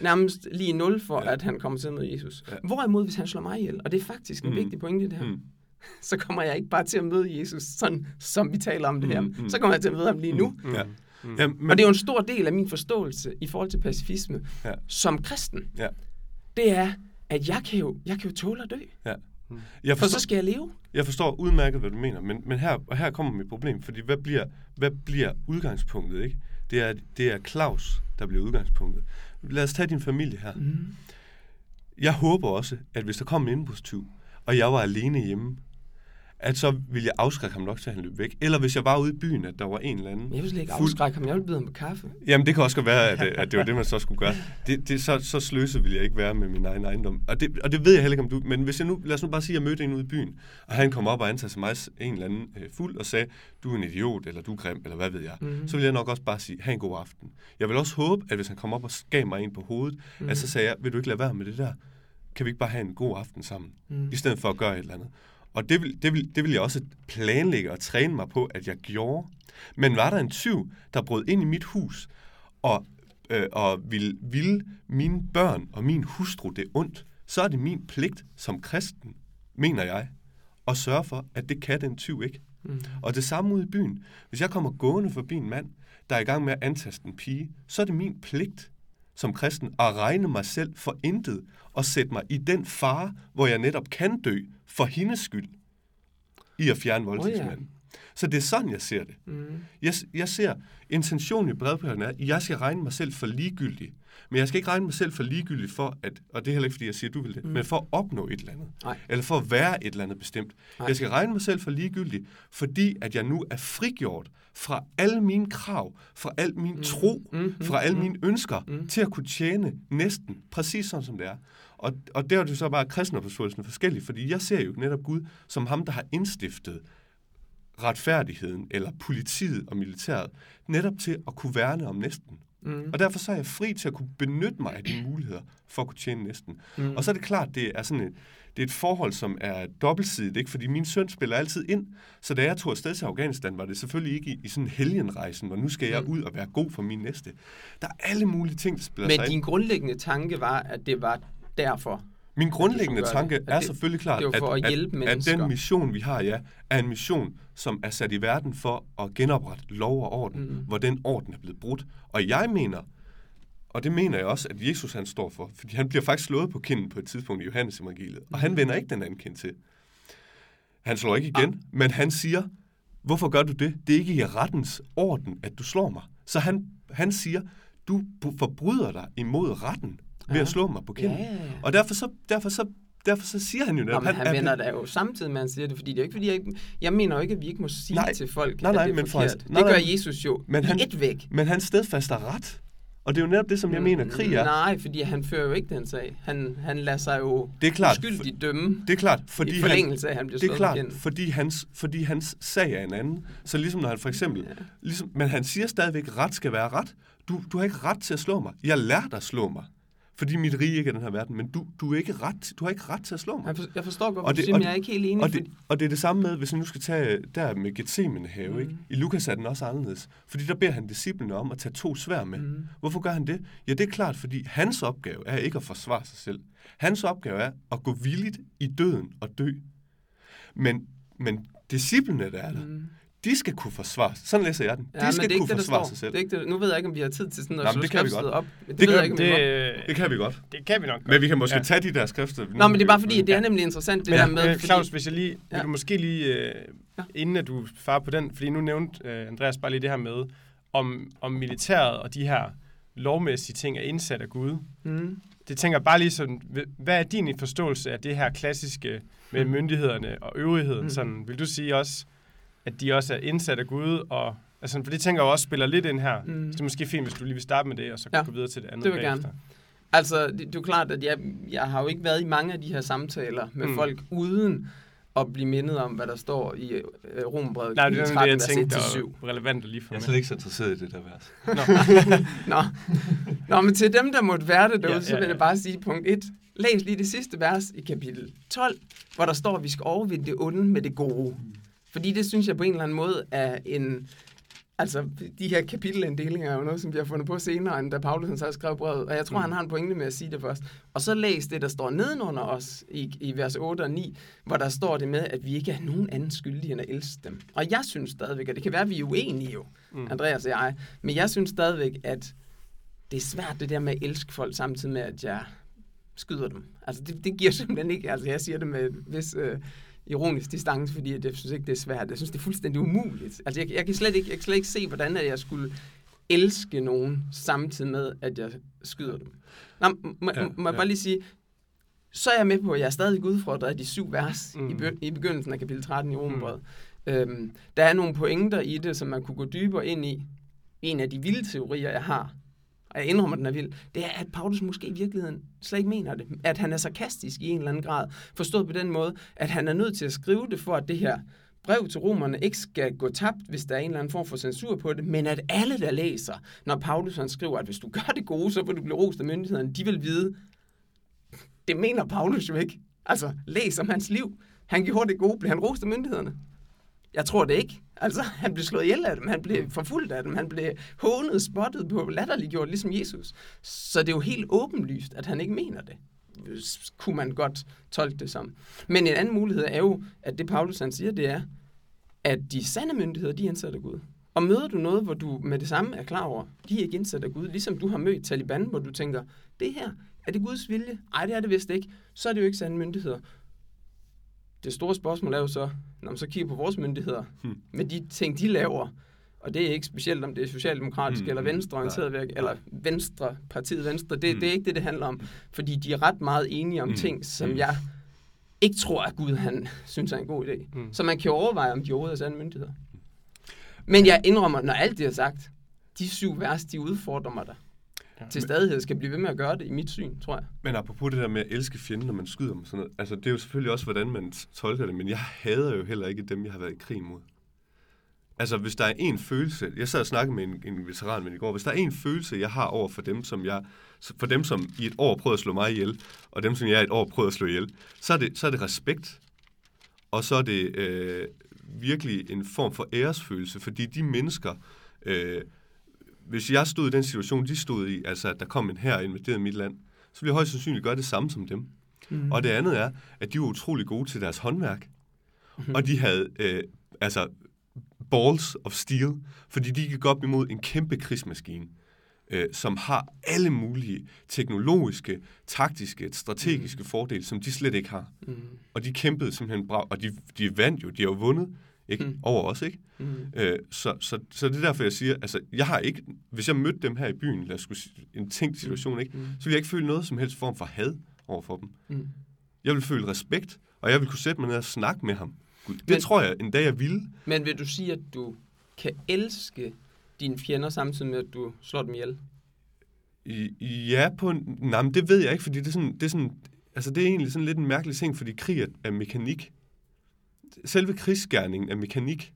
nærmest lige nul for, ja. at han kommer til at møde Jesus. Ja. Hvorimod, hvis han slår mig ihjel, og det er faktisk en mm. vigtig pointe det her, mm så kommer jeg ikke bare til at møde Jesus, sådan som vi taler om det her. Mm, mm. Så kommer jeg til at møde ham lige nu. Mm, ja. Mm. Ja, men... Og det er jo en stor del af min forståelse i forhold til pacifisme ja. som kristen. Ja. Det er, at jeg kan jo, jeg kan jo tåle at dø. Ja. Mm. Jeg forstår, For så skal jeg leve. Jeg forstår udmærket, hvad du mener, men, men her, og her kommer mit problem, fordi hvad bliver, hvad bliver udgangspunktet? Ikke? Det, er, det er Claus, der bliver udgangspunktet. Lad os tage din familie her. Mm. Jeg håber også, at hvis der kommer en indbrudstyv, og jeg var alene hjemme, at så ville jeg afskrække ham nok til, at han løb væk. Eller hvis jeg var ude i byen, at der var en eller anden... Jeg vil slet ikke fuld... afskrække ham, jeg ville byde ham på kaffe. Jamen, det kan også være, at, at det var det, man så skulle gøre. Det, det, så, så sløset ville jeg ikke være med min egen ejendom. Og det, og det ved jeg heller ikke, om du... Men hvis jeg nu, lad os nu bare sige, at jeg mødte en ude i byen, og han kom op og antager sig mig en eller anden øh, fuld og sagde, du er en idiot, eller du er grim, eller hvad ved jeg. Mm-hmm. Så ville jeg nok også bare sige, have en god aften. Jeg vil også håbe, at hvis han kom op og gav mig en på hovedet, mm-hmm. at så sagde jeg, vil du ikke lade være med det der? Kan vi ikke bare have en god aften sammen? Mm. I stedet for at gøre et eller andet. Og det vil, det, vil, det vil jeg også planlægge og træne mig på, at jeg gjorde. Men var der en tyv, der brød ind i mit hus, og, øh, og ville, ville mine børn og min hustru det ondt, så er det min pligt som kristen, mener jeg, at sørge for, at det kan den tyv ikke. Mm. Og det samme ude i byen. Hvis jeg kommer gående forbi en mand, der er i gang med at antaste en pige, så er det min pligt som kristen at regne mig selv for intet og sætte mig i den fare, hvor jeg netop kan dø for hendes skyld i at fjerne voldtægtsmanden. Oh, ja. Så det er sådan, jeg ser det. Mm. Jeg, jeg ser, intentionen i brevperioden er, at jeg skal regne mig selv for ligegyldig. Men jeg skal ikke regne mig selv for ligegyldig for, at, og det er heller ikke, fordi jeg siger, at du vil det, mm. men for at opnå et eller andet. Nej. Eller for at være et eller andet bestemt. Nej. Jeg skal regne mig selv for ligegyldig, fordi at jeg nu er frigjort fra alle mine krav, fra al min mm. tro, mm. Fra alle mm. mine ønsker, mm. til at kunne tjene næsten præcis sådan, som det er. Og, og der er det så bare kristenopforståelsen forskellig, fordi jeg ser jo netop Gud som ham, der har indstiftet retfærdigheden, eller politiet og militæret, netop til at kunne værne om næsten. Mm. Og derfor så er jeg fri til at kunne benytte mig af de muligheder for at kunne tjene næsten. Mm. Og så er det klart, det er sådan et, det er et forhold, som er dobbeltsidigt, ikke? fordi min søn spiller altid ind. Så da jeg tog afsted til Afghanistan, var det selvfølgelig ikke i, i sådan en helgenrejsen, hvor nu skal jeg mm. ud og være god for min næste. Der er alle mulige ting, der spiller Men sig din ind. grundlæggende tanke var, at det var derfor? Min grundlæggende tanke det. er det, selvfølgelig klart, det at, at, at, at den mission, vi har, ja, er en mission, som er sat i verden for at genoprette lov og orden, mm. hvor den orden er blevet brudt. Og jeg mener, og det mener jeg også, at Jesus han står for, fordi han bliver faktisk slået på kinden på et tidspunkt i Johannes evangeliet, og han mm. vender ikke den anden kind til. Han slår ikke igen, ah. men han siger, hvorfor gør du det? Det er ikke i rettens orden, at du slår mig. Så han, han siger, du forbryder dig imod retten ved ja. at slå mig på kinden. Ja, ja, ja. Og derfor så, derfor så derfor så siger han jo netop... Han, han vender da jo samtidig med, at han siger det, fordi det er ikke fordi, jeg, ikke, jeg mener jo ikke, at vi ikke må sige nej, til folk, nej, nej, at det er men forkert. nej, det gør Jesus jo men han, et væk. Men han stedfaster ret. Og det er jo netop det, som jeg mm, mener, krig er. Nej, fordi han fører jo ikke den sag. Han, han lader sig jo det er klart, uskyldigt dømme. Det er klart, fordi i forlængelse af, at han bliver Det er klart, fordi hans, fordi hans sag er en anden. Så ligesom når han for eksempel... Ja. Ligesom, men han siger stadigvæk, at ret skal være ret. Du, du har ikke ret til at slå mig. Jeg lærer dig at slå mig fordi mit rige ikke er den her verden, men du, du, er ikke ret, du har ikke ret til at slå mig. Jeg, for, jeg forstår godt, og det, og, jeg er ikke helt enig. Og det, og det er det samme med, hvis jeg nu skal tage der med Gethsemane have, mm. ikke? I Lukas er den også anderledes. Fordi der beder han disciplene om at tage to svær med. Mm. Hvorfor gør han det? Ja, det er klart, fordi hans opgave er ikke at forsvare sig selv. Hans opgave er at gå villigt i døden og dø. Men, men disciplene, der er der, mm de skal kunne forsvare Sådan læser jeg den. De ja, skal det er kunne ikke forsvare det, sig selv. Det er ikke det. Nu ved jeg ikke, om vi har tid til sådan noget Nå, det kan vi godt. op. Det, det, ved jeg ikke, det, det, det kan vi godt. Det kan vi nok. Men vi kan måske ja. tage de der skrifter. Nå, men det er bare fordi, det er nemlig interessant, det men, der med... Fordi... Claus, hvis jeg lige... Ja. Vil du måske lige... Øh, Ja. inden at du farer på den, fordi nu nævnte øh, Andreas bare lige det her med, om, om militæret og de her lovmæssige ting er indsat af Gud. Mm. Det tænker bare lige sådan, hvad er din forståelse af det her klassiske med Mm. myndighederne og øvrigheden? Mm. Sådan, vil du sige også, at de også er indsat af Gud? Og, altså, for det tænker jeg også spiller lidt ind her. Mm. Så det er måske fint, hvis du lige vil starte med det, og så Ja. gå videre til det andet Det vil jeg bagefter. Altså, det, det er jo klart, at jeg, jeg har jo ikke været i mange af de her samtaler med Mm. mm. folk, uden at blive mindet om, hvad der står i øh, Rombrevet Nej, det er det, 13, jeg vers tænkte, 1-7. der var relevant at lige få Jeg er slet ikke så interesseret i det der vers. Nå. Nå, men til dem, der måtte være det derude, Ja, ja, så ja, vil jeg bare sige punkt 1. Læs lige det sidste vers i kapitel 12, hvor der står, at vi skal overvinde det onde med det gode. Fordi det synes jeg på en eller anden måde er en... Altså, de her kapitelinddelinger er jo noget, som vi har fundet på senere, end da Paulus så skrev brevet. Og jeg tror, Mm. han har en pointe med at sige det først. Og så læs det, der står nedenunder os i, i vers 8 og 9, hvor der står det med, at vi ikke er nogen anden skyldige end at elske dem. Og jeg synes stadigvæk, og det kan være, at vi er uenige jo, Mm. Andreas og jeg, men jeg synes stadigvæk, at det er svært det der med at elske folk, samtidig med, at jeg skyder dem. Altså, det, det giver simpelthen ikke, altså jeg siger det med vis øh, ironisk distance, fordi jeg synes ikke, det er svært. Jeg synes, det er fuldstændig umuligt. Altså, jeg, jeg, kan, slet ikke, jeg kan slet ikke se, hvordan at jeg skulle elske nogen, samtidig med, at jeg skyder dem. Nå, må, Ja, må jeg ja. bare lige sige, så er jeg med på, at jeg er stadig udfordret af de syv vers mm. i, be, i begyndelsen af kapitel 13 i Romerbrevet. Mm. Øhm, der er nogle pointer i det, som man kunne gå dybere ind i. En af de vilde teorier, jeg har, og jeg indrømmer, den er vild, det er, at Paulus måske i virkeligheden slet ikke mener det. At han er sarkastisk i en eller anden grad. Forstået på den måde, at han er nødt til at skrive det, for at det her brev til romerne ikke skal gå tabt, hvis der er en eller anden form for censur på det, men at alle, der læser, når Paulus han skriver, at hvis du gør det gode, så vil du blive rost af myndighederne, de vil vide, det mener Paulus jo ikke. Altså, læs om hans liv. Han gjorde det gode, blev han rost af myndighederne? Jeg tror det ikke. Altså, han blev slået ihjel af dem, han blev forfulgt af dem, han blev hånet, spottet på, latterliggjort, ligesom Jesus. Så det er jo helt åbenlyst, at han ikke mener det. Kunne man godt tolke det som. Men en anden mulighed er jo, at det Paulus han siger, det er, at de sande myndigheder, de er indsat af Gud. Og møder du noget, hvor du med det samme er klar over, de er ikke indsat af Gud, ligesom du har mødt Taliban, hvor du tænker, det her, er det Guds vilje? Nej, det er det vist ikke. Så er det jo ikke sande myndigheder. Det store spørgsmål er jo så, når man så kigger på vores myndigheder, Hmm. med de ting, de laver, og det er ikke specielt, om det er socialdemokratisk Hmm, eller hmm, venstreorienteret, virke, eller venstre, partiet venstre, det, Hmm. det er ikke det, det handler om. Fordi de er ret meget enige om Hmm. ting, som Hmm. jeg ikke tror, at Gud han synes er en god idé. Mm. Så man kan jo overveje, om de overhovedet er sande myndigheder. Men jeg indrømmer, når alt det er sagt, de syv vers, de udfordrer mig da. Ja. Til stadighed skal blive ved med at gøre det i mit syn, tror jeg. Men apropos det der med at elske fjenden, når man skyder dem sådan noget, altså det er jo selvfølgelig også, hvordan man tolker det, men jeg hader jo heller ikke dem, jeg har været i krig mod. Altså, hvis der er en følelse, jeg sad og snakkede med en, en veteran med i går, hvis der er en følelse, jeg har over for dem, som jeg, for dem, som i et år prøvede at slå mig ihjel, og dem, som jeg i et år prøvede at slå ihjel, så er det, så er det respekt, og så er det øh, virkelig en form for æresfølelse, fordi de mennesker, øh, hvis jeg stod i den situation, de stod i, altså at der kom en her og invaderede mit land, så ville jeg højst sandsynligt gøre det samme som dem. Mm. Og det andet er, at de var utrolig gode til deres håndværk, mm. og de havde øh, altså balls of steel, fordi de gik op imod en kæmpe krigsmaskine, øh, som har alle mulige teknologiske, taktiske, strategiske mm. fordele, som de slet ikke har. Mm. Og de kæmpede simpelthen bra, og de, de vandt jo, de har jo vundet, ikke? Mm. Mm. Over os, ikke? Mm. Øh, så, så, så det er derfor, jeg siger, altså, jeg har ikke, hvis jeg mødte dem her i byen, lad os skulle sige, en tænkt situation, ikke? Mm. så ville jeg ikke føle noget som helst form for had over for dem. Mm. Jeg vil føle respekt, og jeg vil kunne sætte mig ned og snakke med ham. Gud, Det Men- tror jeg en dag, jeg ville. Men vil du sige, at du kan elske dine fjender samtidig med, at du slår dem ihjel? I, ja, på en, nej, men det ved jeg ikke, fordi det er sådan, det er sådan, altså det er egentlig sådan lidt en mærkelig ting, fordi krig er, er mekanik. Selve krigsgærningen er mekanik.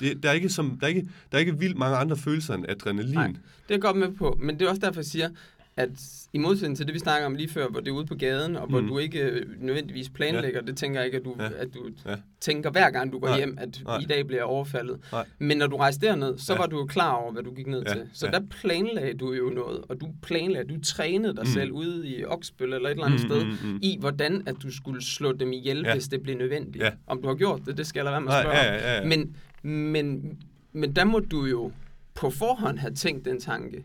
Det, der, er ikke som, der, er ikke, der er ikke vildt mange andre følelser end adrenalin. Nej. Det er jeg godt med på, men det er også derfor, jeg siger, at i modsætning til det, vi snakker om lige før, hvor det er ude på gaden, og hvor Mm. du ikke øh, nødvendigvis planlægger, det tænker jeg ikke, at du, Ja. at du Ja. tænker hver gang, du går Nej. hjem, at Nej. i dag bliver overfaldet. Nej. Men når du rejste derned, så Ja. var du jo klar over, hvad du gik ned Ja. til. Så Ja. der planlagde du jo noget, og du planlagde, du trænede dig Mm. selv ude i Oksbøl eller et eller andet Mm, sted, mm, mm. i hvordan at du skulle slå dem ihjel, Ja. hvis det blev nødvendigt. Ja. Om du har gjort det, det skal jeg lade være med at spørge ja, om. ja, ja. Men Men, men der må du jo på forhånd have tænkt den tanke.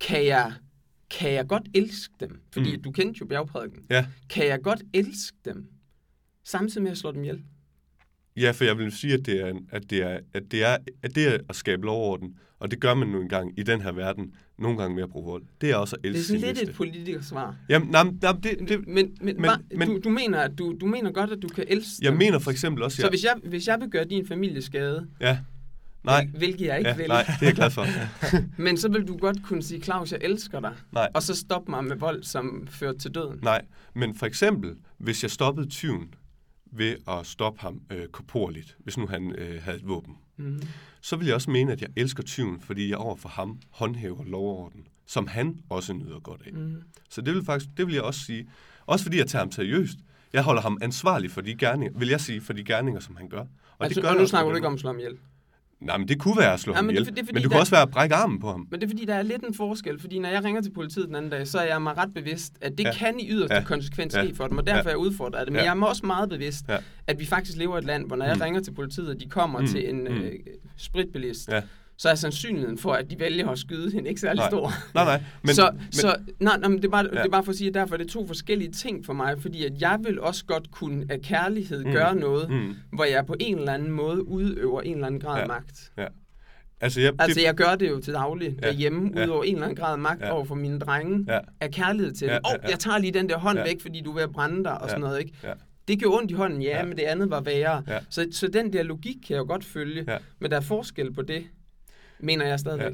Kan jeg, kan jeg godt elske dem? Fordi mm. du kendte jo bjergprædiken. Ja. Kan jeg godt elske dem, samtidig med at slå dem ihjel? Ja, for jeg vil sige, at det er, at det er, at det er, at det er at skabe lovorden, og det gør man nu engang i den her verden, nogle gange med at bruge vold. Det er også at elske Det er sådan lidt næste. et politikersvar. Jamen, nej, nej, det, det, Men, men, men, men- du, du, mener, at du, du mener godt, at du kan elske jeg dem. mener for eksempel også, Så hvis jeg, hvis jeg vil gøre din familie skade, ja, nej, hvil- hvilket jeg ikke ja, vil, nej, det er jeg glad for. men så vil du godt kunne sige, Claus, jeg elsker dig, Nej. og så stoppe mig med vold, som fører til døden. Nej, men for eksempel, hvis jeg stoppede tyven ved at stoppe ham øh, korporligt, hvis nu han øh, havde et våben, Mm. så vil jeg også mene, at jeg elsker tyven, fordi jeg overfor ham håndhæver lovorden, som han også nyder godt af. Mm. Så det vil, faktisk, det vil jeg også sige. Også fordi jeg tager ham seriøst. Jeg holder ham ansvarlig for de gerninger, vil jeg sige, for de gerninger, som han gør. Og, Altså, gør og nu snakker du ikke om slå ihjel. Nej, men det kunne være at slå Ja, ham men det er ihjel. det fordi, men det der- kunne også være at brække armen på ham. Men det er fordi, der er lidt en forskel, fordi når jeg ringer til politiet den anden dag, så er jeg mig ret bevidst, at det Ja. kan i yderste Ja. konsekvens Ja. ske for dem, og derfor Ja. er jeg udfordret af det. Men Ja. jeg er også meget bevidst, Ja. at vi faktisk lever i et land, hvor når jeg Mm. ringer til politiet, og de kommer Mm. til en Mm. øh, spritbilist, Ja. Så er sandsynligheden for, at de vælger at skyde hende ikke særlig Nej. stor. Nej, nej. Men, så, men, så nej, nej, men det, er bare, Ja. det er bare for at sige, at derfor er det to forskellige ting for mig, fordi at jeg vil også godt kunne af kærlighed Mm. gøre noget, mm. hvor jeg på en eller anden måde udøver en eller anden grad Ja. magt. altså, jeg, Altså, jeg gør det jo til daglig Ja. derhjemme, Ja. udover en eller anden grad magt Ja. over for mine drenge, Ja. af kærlighed til Ja, dem. Åh, ja, oh, ja. jeg tager lige den der hånd Ja. væk, fordi du er ved at brænde dig, og Ja. sådan noget, ikke? Ja. Det gjorde ondt i hånden, ja, Ja. ja. men det andet var værre. Ja. Så, så den der logik kan jeg jo godt følge, Ja. men der er forskel på det, mener jeg stadigvæk.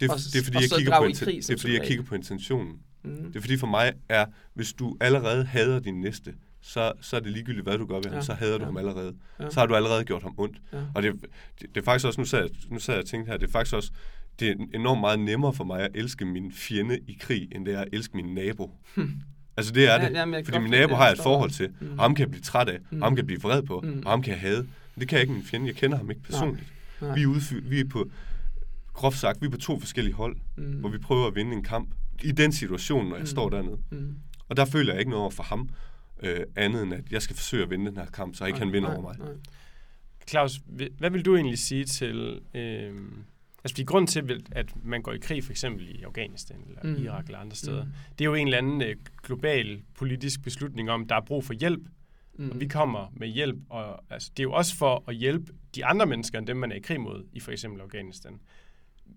det, og- det er fordi, og jeg kigger på, krig det er, fordi jeg kigger på intentionen. Mm. Det er fordi for mig er, hvis du allerede hader din næste, så, så er det ligegyldigt, hvad du gør ved ham, Ja. så hader du Ja. ham allerede. Ja. Så har du allerede gjort ham ondt. Ja. Og det, det, det er faktisk også, nu sad, jeg, nu sad jeg og tænkte her, det er faktisk også, det er enormt meget nemmere for mig at elske min fjende i krig, end det er at elske min nabo. Altså det er Ja, det, jamen, jeg fordi min nabo det, har jeg et forhold til, Mm. og ham kan jeg blive træt af, Mm. og ham kan jeg blive vred på, Mm. og ham kan jeg hade. Men det kan jeg ikke min fjende, jeg kender ham ikke personligt. Nej. Vi er, udfy- vi er på, groft sagt, vi er på to forskellige hold, Mm. hvor vi prøver at vinde en kamp i den situation, når jeg Mm. står dernede. Mm. Og der føler jeg ikke noget over for ham, øh, andet end at jeg skal forsøge at vinde den her kamp, så ikke han vinder over mig. Nej. Claus, hvad vil du egentlig sige til... Øh, altså, fordi grund til, at man går i krig, for eksempel i Afghanistan eller mm. Irak eller andre steder, Mm. det er jo en eller anden øh, global politisk beslutning om, der er brug for hjælp, Mm. og vi kommer med hjælp. Og, altså, det er jo også for at hjælpe de andre mennesker, end dem, man er i krig mod, i for eksempel Afghanistan.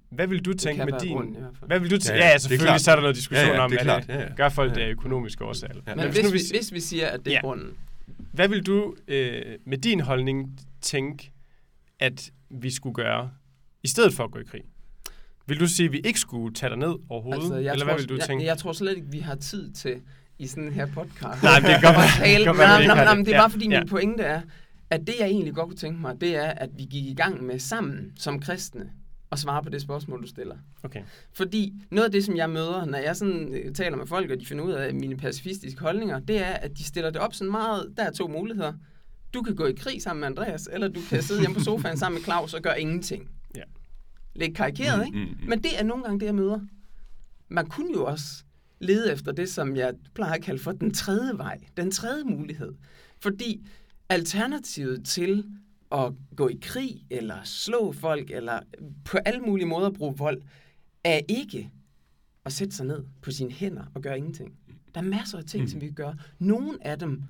Hvad vil du Det tænke med din... fald. Hvad vil du Ja, tænke? ja, Ja, ja, det er selvfølgelig så er der noget diskussion Ja, ja, om, det er klart. Ja, ja. gør folk det Ja. af økonomiske årsager. Ja. Men hvis hvis nu vi, vi- hvis vi siger, at det er Ja. grunden, Hvad vil du øh, med din holdning tænke, at vi skulle gøre, i stedet for at gå i krig? Vil du sige, at vi ikke skulle tage dig ned overhovedet? altså, jeg eller tror, hvad vil du jeg, tænke? Jeg, tror slet ikke, vi har tid til i sådan her podcast. Nej, det at være- tale. være, nej, ikke nej, nej, det. er Ja, bare fordi, ja. min pointe er, at det jeg egentlig godt kunne tænke mig, det er, at vi gik i gang med sammen som kristne og svare på det spørgsmål, du stiller. Okay. Fordi noget af det, som jeg møder, når jeg sådan øh, taler med folk, og de finder ud af mine pacifistiske holdninger, det er, at de stiller det op sådan meget, der er to muligheder. Du kan gå i krig sammen med Andreas, eller du kan sidde hjemme på sofaen sammen med Claus og gøre ingenting. Ja. Lidt karikeret, ikke? Mm, mm, mm. Men det er nogle gange det, jeg møder. Man kunne jo også lede efter det, som jeg plejer at kalde for den tredje vej, den tredje mulighed. Fordi alternativet til at gå i krig, eller slå folk, eller på alle mulige måder bruge vold, er ikke at sætte sig ned på sine hænder og gøre ingenting. Der er masser af ting, Mm. som vi kan gøre. Nogle af dem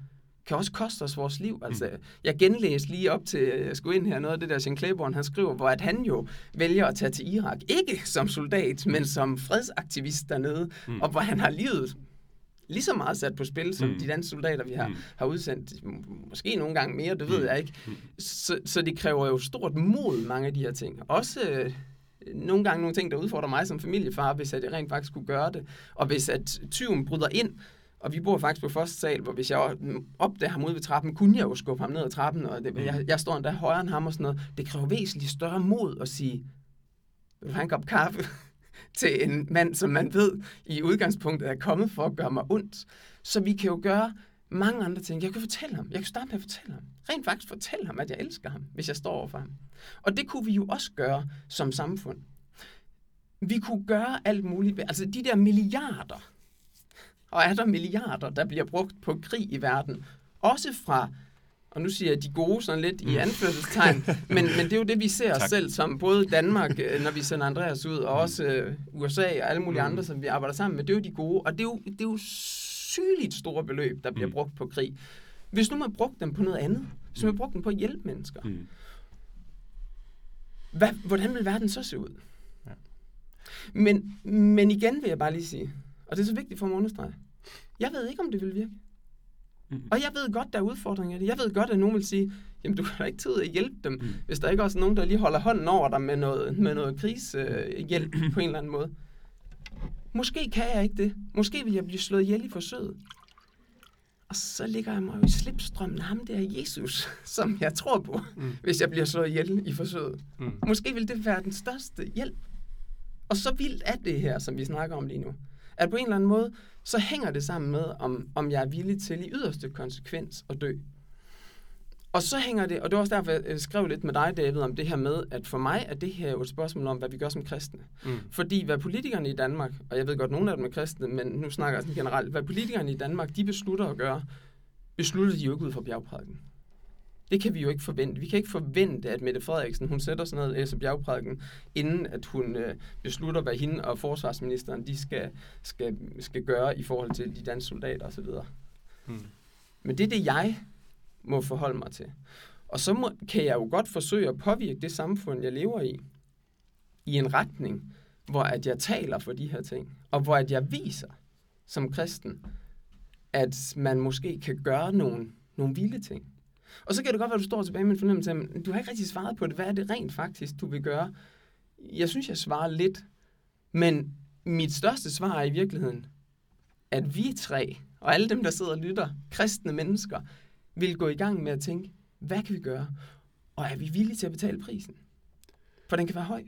kan også koste os vores liv. Altså, jeg genlæste lige op til, jeg skulle ind her, noget af det der, Jean Claiborne, han skriver, hvor at han jo vælger at tage til Irak. Ikke som soldat, men som fredsaktivist dernede, Mm. og hvor han har livet lige så meget sat på spil, som Mm. de danske soldater, vi har, Mm. har udsendt. Måske nogle gange mere, det ved Mm. jeg ikke. Mm. Så, så det kræver jo stort mod, mange af de her ting. Også øh, nogle gange nogle ting, der udfordrer mig som familiefar, hvis at jeg rent faktisk kunne gøre det. Og hvis at tyven bryder ind, og vi bor faktisk på første sal, hvor hvis jeg opdager ham ude ved trappen, kunne jeg jo skubbe ham ned ad trappen, og det, jeg, jeg står endda højere end ham og sådan noget. Det kræver væsentligt større mod at sige, vil du have en kop kaffe til en mand, som man ved i udgangspunktet er kommet for at gøre mig ondt. Så vi kan jo gøre mange andre ting. Jeg kan fortælle ham. Jeg kan starte med at fortælle ham. Rent faktisk fortælle ham, at jeg elsker ham, hvis jeg står overfor ham. Og det kunne vi jo også gøre som samfund. Vi kunne gøre alt muligt. Altså de der milliarder, og er der milliarder, der bliver brugt på krig i verden, også fra og nu siger jeg de gode sådan lidt i anførselstegn, men, men det er jo det, vi ser os selv som, både Danmark, øh, når vi sender Andreas ud, og også øh, USA og alle mulige mm. andre, som vi arbejder sammen med, det er jo de gode, og det er jo, det er jo sygeligt store beløb, der bliver mm. brugt på krig. Hvis nu man brugte dem på noget andet, så man brugte dem på at hjælpe mennesker, mm. hvad, hvordan vil verden så se ud? Ja. Men, men igen vil jeg bare lige sige, og det er så vigtigt for mig at understrege, jeg ved ikke, om det vil virke. Mm. Og jeg ved godt, der er udfordringer i det. Jeg ved godt, at nogen vil sige, jamen du har ikke tid at hjælpe dem, mm. hvis der ikke også er nogen, der lige holder hånden over dig med noget, med noget krisehjælp på en eller anden måde. Måske kan jeg ikke det. Måske vil jeg blive slået ihjel i forsøget. Og så ligger jeg mig jo i slipstrømmen af ham der Jesus, som jeg tror på, mm. hvis jeg bliver slået ihjel i forsøget. Mm. Måske vil det være den største hjælp. Og så vildt er det her, som vi snakker om lige nu. At på en eller anden måde, så hænger det sammen med, om, om jeg er villig til i yderste konsekvens at dø. Og så hænger det, og det var også derfor, jeg skrev lidt med dig, David, om det her med, at for mig er det her jo et spørgsmål om, hvad vi gør som kristne. Mm. Fordi hvad politikerne i Danmark, og jeg ved godt, nogle af dem er kristne, men nu snakker jeg sådan generelt, hvad politikerne i Danmark, de beslutter at gøre, beslutter de jo ikke ud fra bjergprædiken. Det kan vi jo ikke forvente. Vi kan ikke forvente, at Mette Frederiksen, hun sætter sådan noget Else Bjergprædiken, inden at hun øh, beslutter, hvad hende og forsvarsministeren, de skal, skal, skal gøre i forhold til de danske soldater osv. Hmm. Men det er det, jeg må forholde mig til. Og så må, kan jeg jo godt forsøge at påvirke det samfund, jeg lever i, i en retning, hvor at jeg taler for de her ting, og hvor at jeg viser som kristen, at man måske kan gøre nogle, nogle vilde ting. Og så kan det godt være, at du står tilbage med en fornemmelse af, at du har ikke rigtig svaret på det. Hvad er det rent faktisk, du vil gøre? Jeg synes, jeg svarer lidt. Men mit største svar er i virkeligheden, at vi tre, og alle dem, der sidder og lytter, kristne mennesker, vil gå i gang med at tænke, hvad kan vi gøre? Og er vi villige til at betale prisen? For den kan være høj.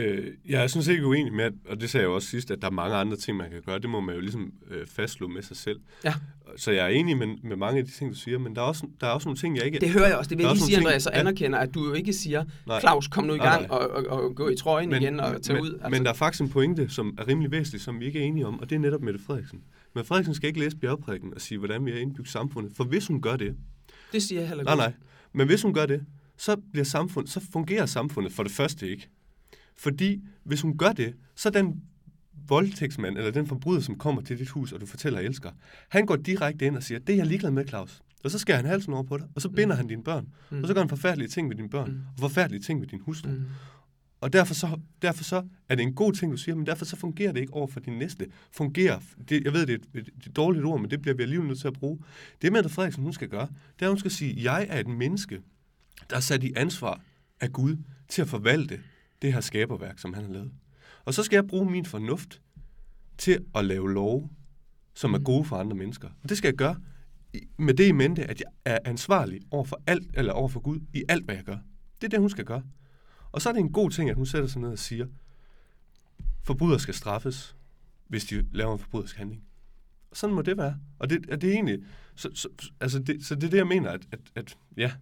Øh, jeg er sådan set ikke uenig med, og det sagde jeg jo også sidst, at der er mange andre ting, man kan gøre. Det må man jo ligesom øh, fastslå med sig selv. Ja. Så jeg er enig med, med mange af de ting, du siger, men der er også, der er også nogle ting, jeg ikke... Det hører jeg også. Det vil jeg lige sige, Andreas, så anerkender, at du jo ikke siger, nej. Claus, kom nu i gang nej. Og, og, og gå i trøjen men, igen og tage men, ud. Altså. Men der er faktisk en pointe, som er rimelig væsentlig, som vi ikke er enige om, og det er netop Mette Frederiksen. Men Frederiksen skal ikke læse bjergprækken og sige, hvordan vi har indbygget samfundet. For hvis hun gør det... Det siger jeg heller ikke. Nej, nej. Men hvis hun gør det, så, bliver samfund, så fungerer samfundet for det første ikke. Fordi hvis hun gør det, så den voldtægtsmand, eller den forbryder, som kommer til dit hus, og du fortæller, elsker, han går direkte ind og siger, det er jeg ligeglad med, Claus. Og så skærer han halsen over på dig, og så binder mm. han dine børn. Mm. Og så gør han forfærdelige ting med dine børn, mm. og forfærdelige ting med din hustru. Mm. Og derfor så, derfor så er det en god ting, du siger, men derfor så fungerer det ikke over for din næste. Fungerer, det, jeg ved, det er, et, det er et dårligt ord, men det bliver vi alligevel nødt til at bruge. Det, Mette Frederiksen hun skal gøre, det er, hun skal sige, jeg er et menneske, der er sat i ansvar af Gud til at forvalte det her skaberværk, som han har lavet. Og så skal jeg bruge min fornuft til at lave lov, som er mm. gode for andre mennesker. Og det skal jeg gøre med det i mente, at jeg er ansvarlig over for alt, eller over for Gud i alt, hvad jeg gør. Det er det, hun skal gøre. Og så er det en god ting, at hun sætter sig ned og siger, forbrydere skal straffes, hvis de laver en forbryderisk handling. Og sådan må det være. Og det, er det egentlig... Så, så, altså det, så det er det, jeg mener, at, at, at ja,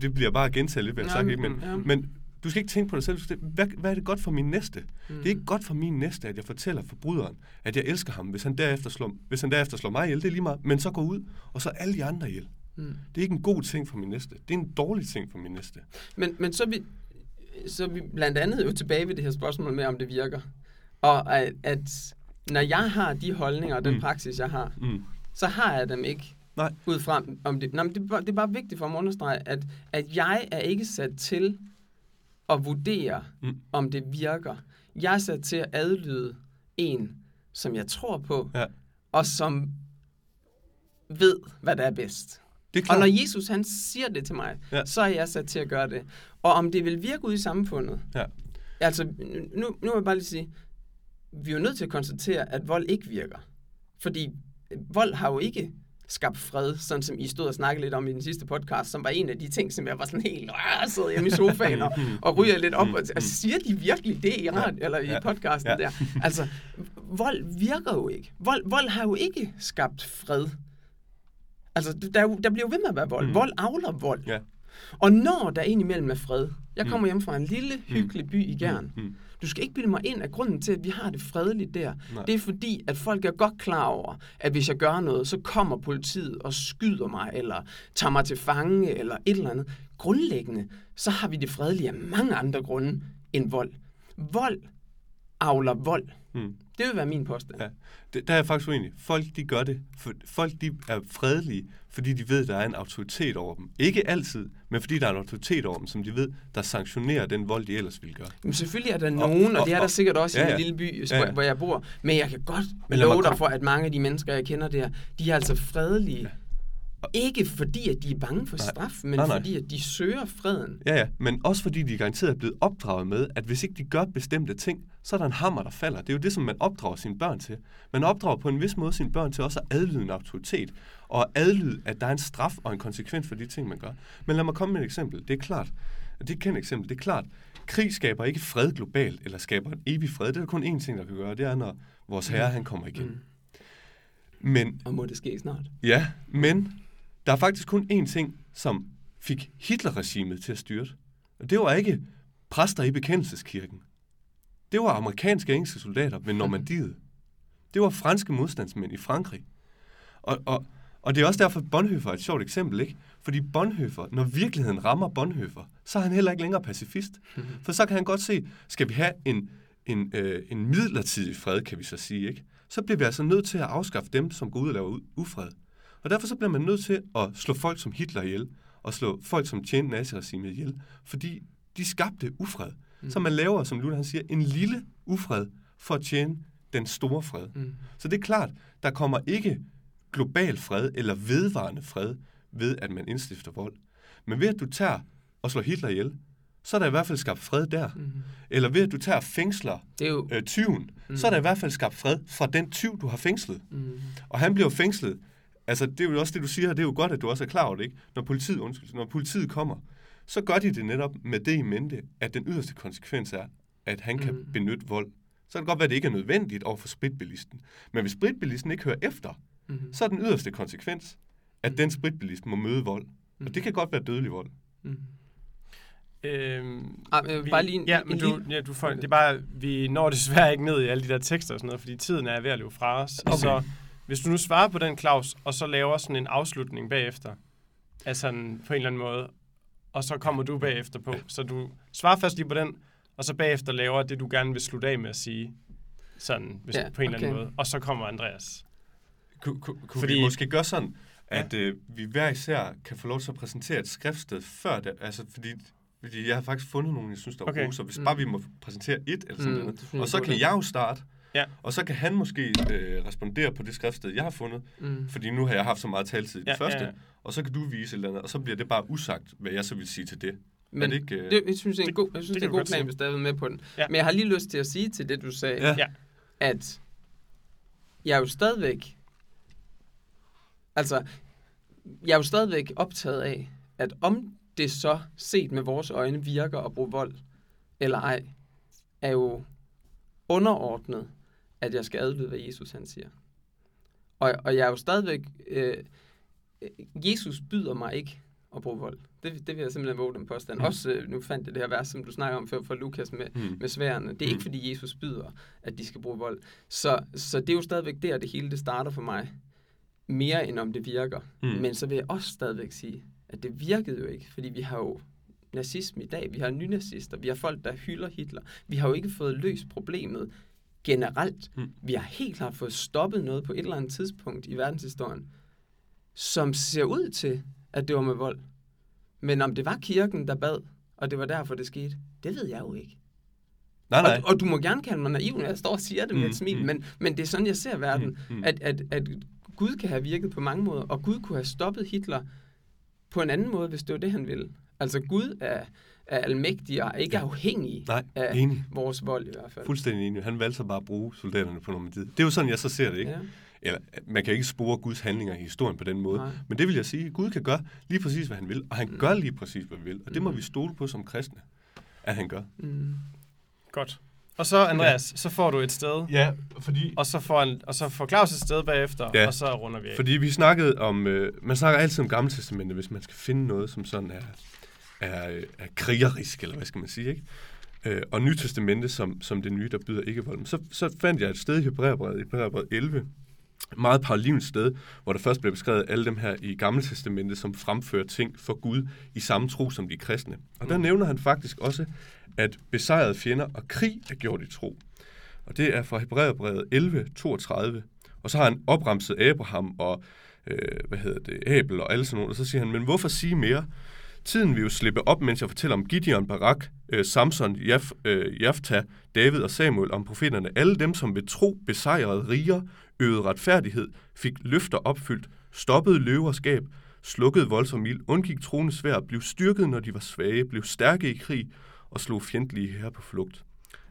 det bliver bare gentaget lidt, hvad jeg sagt? Men, ja. men du skal ikke tænke på dig selv. Hvad, hvad er det godt for min næste? Mm. Det er ikke godt for min næste, at jeg fortæller forbryderen, at jeg elsker ham, hvis han derefter slår, hvis han derefter slår mig ihjel. Det er lige meget. Men så går ud, og så alle de andre ihjel. Mm. Det er ikke en god ting for min næste. Det er en dårlig ting for min næste. Men, men så, er vi, så er vi blandt andet jo tilbage ved det her spørgsmål med, om det virker. Og at, at når jeg har de holdninger og den mm. praksis, jeg har, mm. så har jeg dem ikke Nej. ud fra, om det, nej, men det, det er bare vigtigt for mig at understrege, at, at jeg er ikke sat til at vurdere, mm. om det virker. Jeg er sat til at adlyde en, som jeg tror på, ja. og som ved, hvad der er bedst. Det er og når Jesus han siger det til mig, ja. så er jeg sat til at gøre det. Og om det vil virke ud i samfundet. Ja. Altså, nu, nu vil jeg bare lige sige, vi er jo nødt til at konstatere, at vold ikke virker. Fordi vold har jo ikke skabt fred, sådan som I stod og snakkede lidt om i den sidste podcast, som var en af de ting, som jeg var sådan helt sidder hjemme i sofaen og, og ryger lidt op. Og, altså, siger de virkelig det i, rad, eller i podcasten ja. der? Altså, vold virker jo ikke. Vold, vold har jo ikke skabt fred. Altså, der, der bliver jo ved med at være vold. Mm. Vold avler vold. Ja. Og når der indimellem er fred, jeg kommer hjem fra en lille, hyggelig by i Gern, Mm. du skal ikke bilde mig ind, at grunden til, at vi har det fredeligt der, Nej. det er fordi, at folk er godt klar over, at hvis jeg gør noget, så kommer politiet og skyder mig, eller tager mig til fange, eller et eller andet. Grundlæggende, så har vi det fredelige af mange andre grunde end vold. Vold avler vold. Mm. Det vil være min påstand. Ja. Det, der er jeg faktisk uenig. Folk, de gør det. For, folk, de er fredelige, fordi de ved, der er en autoritet over dem. Ikke altid, men fordi der er en autoritet over dem, som de ved, der sanktionerer den vold, de ellers ville gøre. Men selvfølgelig er der nogen, og, og- det er der og- sikkert også ja, i ja. en lille by, Ja, hvor, ja. hvor jeg bor. Men jeg kan godt love dig for, at mange af de mennesker, jeg kender der, de er altså fredelige. Ikke fordi, at de er bange for Nej. straf, men Nej, nej. fordi, at de søger freden. Ja, ja, men også fordi de garanteret er blevet opdraget med, at hvis ikke de gør bestemte ting, så er der en hammer, der falder. Det er jo det, som man opdrager sine børn til. Man opdrager på en vis måde sine børn til også at adlyde en autoritet, og adlyde, at der er en straf og en konsekvens for de ting, man gør. Men lad mig komme med et eksempel. Det er klart, det er et kendt eksempel, det er klart, krig skaber ikke fred globalt, eller skaber en evig fred. Det er der kun én ting, der kan gøre, det er, når vores herre, han kommer igen. Mm. Men Og må det ske snart. Ja, men der er faktisk kun én ting, som fik Hitler-regimet til at styrte. Og det var ikke præster i bekendelseskirken. Det var amerikanske og engelske soldater ved Normandiet. Det var franske modstandsmænd i Frankrig. Og, og, og det er også derfor, at Bonhoeffer er et sjovt eksempel, ikke? Fordi Bonhoeffer, når virkeligheden rammer Bonhoeffer, så er han heller ikke længere pacifist. For så kan han godt se, skal vi have en, en, øh, en midlertidig fred, kan vi så sige, ikke? Så bliver vi altså nødt til at afskaffe dem, som går ud og laver ufred. Og derfor så bliver man nødt til at slå folk som Hitler ihjel, og slå folk som tjente naziregimet ihjel, fordi de skabte ufred. Mm. Så man laver, som Luther han siger, en lille ufred for at tjene den store fred. Mm. Så det er klart, der kommer ikke global fred eller vedvarende fred ved, at man indstifter vold. Men ved at du tager og slår Hitler ihjel, så er der i hvert fald skabt fred der. Mm. Eller ved at du tager fængsler Det er jo... øh, tyven, mm. så er der i hvert fald skabt fred fra den tyv, du har fængslet. Mm. Og han bliver fængslet. Altså, det er jo også det, du siger, og det er jo godt, at du også er klar over det, ikke? Når politiet, undskyld, når politiet kommer, så gør de det netop med det i mente, at den yderste konsekvens er, at han kan Mm. benytte vold. Så kan det godt være, at det ikke er nødvendigt over for spritbilisten. Men hvis spritbilisten ikke hører efter, Mm. så er den yderste konsekvens, at den spritbilist må møde vold. Og det kan godt være dødelig vold. Mm. Øhm, Ah, men vi, bare lige en, ja, en men du, ja, du får, det er bare, vi når desværre ikke ned i alle de der tekster og sådan noget, fordi tiden er ved at løbe fra os. Okay. Så hvis du nu svarer på den, Claus, og så laver sådan en afslutning bagefter, altså sådan på en eller anden måde, og så kommer du bagefter på. Så du svarer først lige på den, og så bagefter laver det, du gerne vil slutte af med at sige, sådan hvis, Ja, på en eller anden okay. måde. Og så kommer Andreas. Kunne, kunne, kunne Fordi- vi måske gøre sådan, Ja. at øh, vi hver især kan få lov til at præsentere et skriftsted før det? Altså, fordi, fordi jeg har faktisk fundet nogle, jeg synes, der er Okay. okay. gode, så hvis Mm. bare vi må præsentere et eller sådan Mm, noget, og så en kan jeg jo starte, Ja. og så kan han måske øh, respondere på det skriftsted, jeg har fundet, Mm. fordi nu har jeg haft så meget taletid i det Ja, første, ja, ja. og så kan du vise et eller andet, og så bliver det bare usagt, hvad jeg så vil sige til det. Men det ikke, øh, det, jeg synes, det er en god, jeg synes, det det, er en god godt plan, sige. hvis der er med på den. Ja. Men jeg har lige lyst til at sige til det, du sagde, Ja. Ja. at jeg er jo stadigvæk... Altså, jeg er jo stadigvæk optaget af, at om det så set med vores øjne virker at bruge vold eller ej, er jo underordnet, at jeg skal adlyde, hvad Jesus han siger. Og, og jeg er jo stadigvæk... Øh, Jesus byder mig ikke at bruge vold. Det, det vil jeg simpelthen våge den påstand. Mm. Også, øh, nu fandt jeg det her vers, som du snakker om før fra Lukas med, Mm. med sværene. Det er Mm. ikke, fordi Jesus byder, at de skal bruge vold. Så, så det er jo stadigvæk der, det hele det starter for mig. Mere end om det virker. Mm. Men så vil jeg også stadigvæk sige, at det virkede jo ikke. Fordi vi har jo nazisme i dag. Vi har nynazister. Vi har folk, der hylder Hitler. Vi har jo ikke fået løst problemet generelt. Mm. Vi har helt klart fået stoppet noget på et eller andet tidspunkt i verdenshistorien, som ser ud til, at det var med vold. Men om det var kirken, der bad, og det var derfor, det skete, det ved jeg jo ikke. Nej, nej. Og, og du må gerne kalde mig naiv, når jeg står og siger det med Mm, et smil, mm. men, men det er sådan, jeg ser verden. Mm, mm. At, at, at Gud kan have virket på mange måder, og Gud kunne have stoppet Hitler på en anden måde, hvis det var det, han ville. Altså Gud er, er almægtig og er ikke Ja. afhængig Nej, af enig. vores vold i hvert fald. Fuldstændig enig. Han valgte så bare at bruge soldaterne på Normandiet. Det er jo sådan, jeg så ser det, ikke? Ja. Eller, man kan ikke spore Guds handlinger i historien på den måde. Nej. Men det vil jeg sige, Gud kan gøre lige præcis, hvad han vil. Og han Mm. gør lige præcis, hvad han vil. Og det må Mm. vi stole på som kristne, at han gør. Mm. Godt. Og så, Andreas, ja. så får du et sted. Ja, fordi... Og så får, en, og så får Claus et sted bagefter, ja. og så runder vi af. Fordi vi snakkede om... Øh, man snakker altid om Gamle Testamentet, hvis man skal finde noget, som sådan er, er, er krigerisk, eller hvad skal man sige, ikke? Øh, og Nytestamentet som, som det nye, der byder ikke vold. Så, så fandt jeg et sted i Hebræerbrevet, i Hebræerbrevet 11, meget parallelt sted, hvor der først blev beskrevet alle dem her i Gamle Testamentet, som fremfører ting for Gud i samme tro som de kristne. Og der mm. nævner han faktisk også, at besejrede fjender og krig er gjort i tro. Og det er fra Hebræerbrevet 11, 32. Og så har han opremset Abraham og øh, hvad hedder det, Abel og alle sådan nogle, og så siger han, men hvorfor sige mere? Tiden vil jo slippe op, mens jeg fortæller om Gideon, Barak, øh, Samson, Jaf, øh, Jafta, David og Samuel, om profeterne. Alle dem, som ved tro besejrede riger, øvede retfærdighed, fik løfter opfyldt, stoppede løverskab, slukkede voldsom ild, undgik troende svær, blev styrket, når de var svage, blev stærke i krig og slog fjendtlige her på flugt.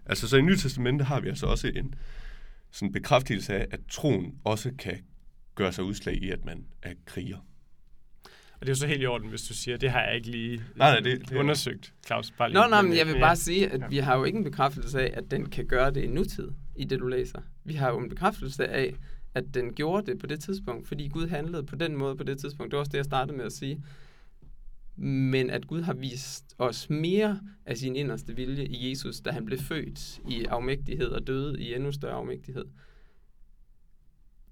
Altså så i Nye Testamente har vi altså også en sådan bekræftelse af, at troen også kan gøre sig udslag i, at man er kriger. Og det er jo så helt i orden, hvis du siger, det har jeg ikke lige nej, nej, det, det undersøgt, Claus. Bare lige Nå, nej, men jeg vil bare sige, at ja. vi har jo ikke en bekræftelse af, at den kan gøre det i nutid, i det du læser. Vi har jo en bekræftelse af, at den gjorde det på det tidspunkt, fordi Gud handlede på den måde på det tidspunkt. Det var også det, jeg startede med at sige. Men at Gud har vist os mere af sin inderste vilje i Jesus, da han blev født i afmægtighed og døde i endnu større afmægtighed.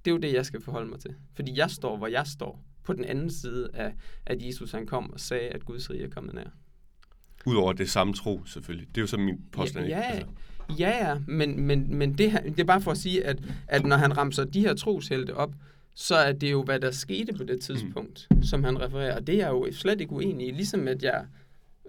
Det er jo det, jeg skal forholde mig til. Fordi jeg står, hvor jeg står på den anden side af, at Jesus han kom og sagde, at Guds rige er kommet nær. Udover det samme tro, selvfølgelig. Det er jo så min påstand. Ja, ja, altså. ja, ja men, men, men det, det er bare for at sige, at, at når han ramser de her troshelte op, så er det jo, hvad der skete på det tidspunkt, mm. som han refererer. Og det er jeg jo slet ikke uenig i. Ligesom at jeg,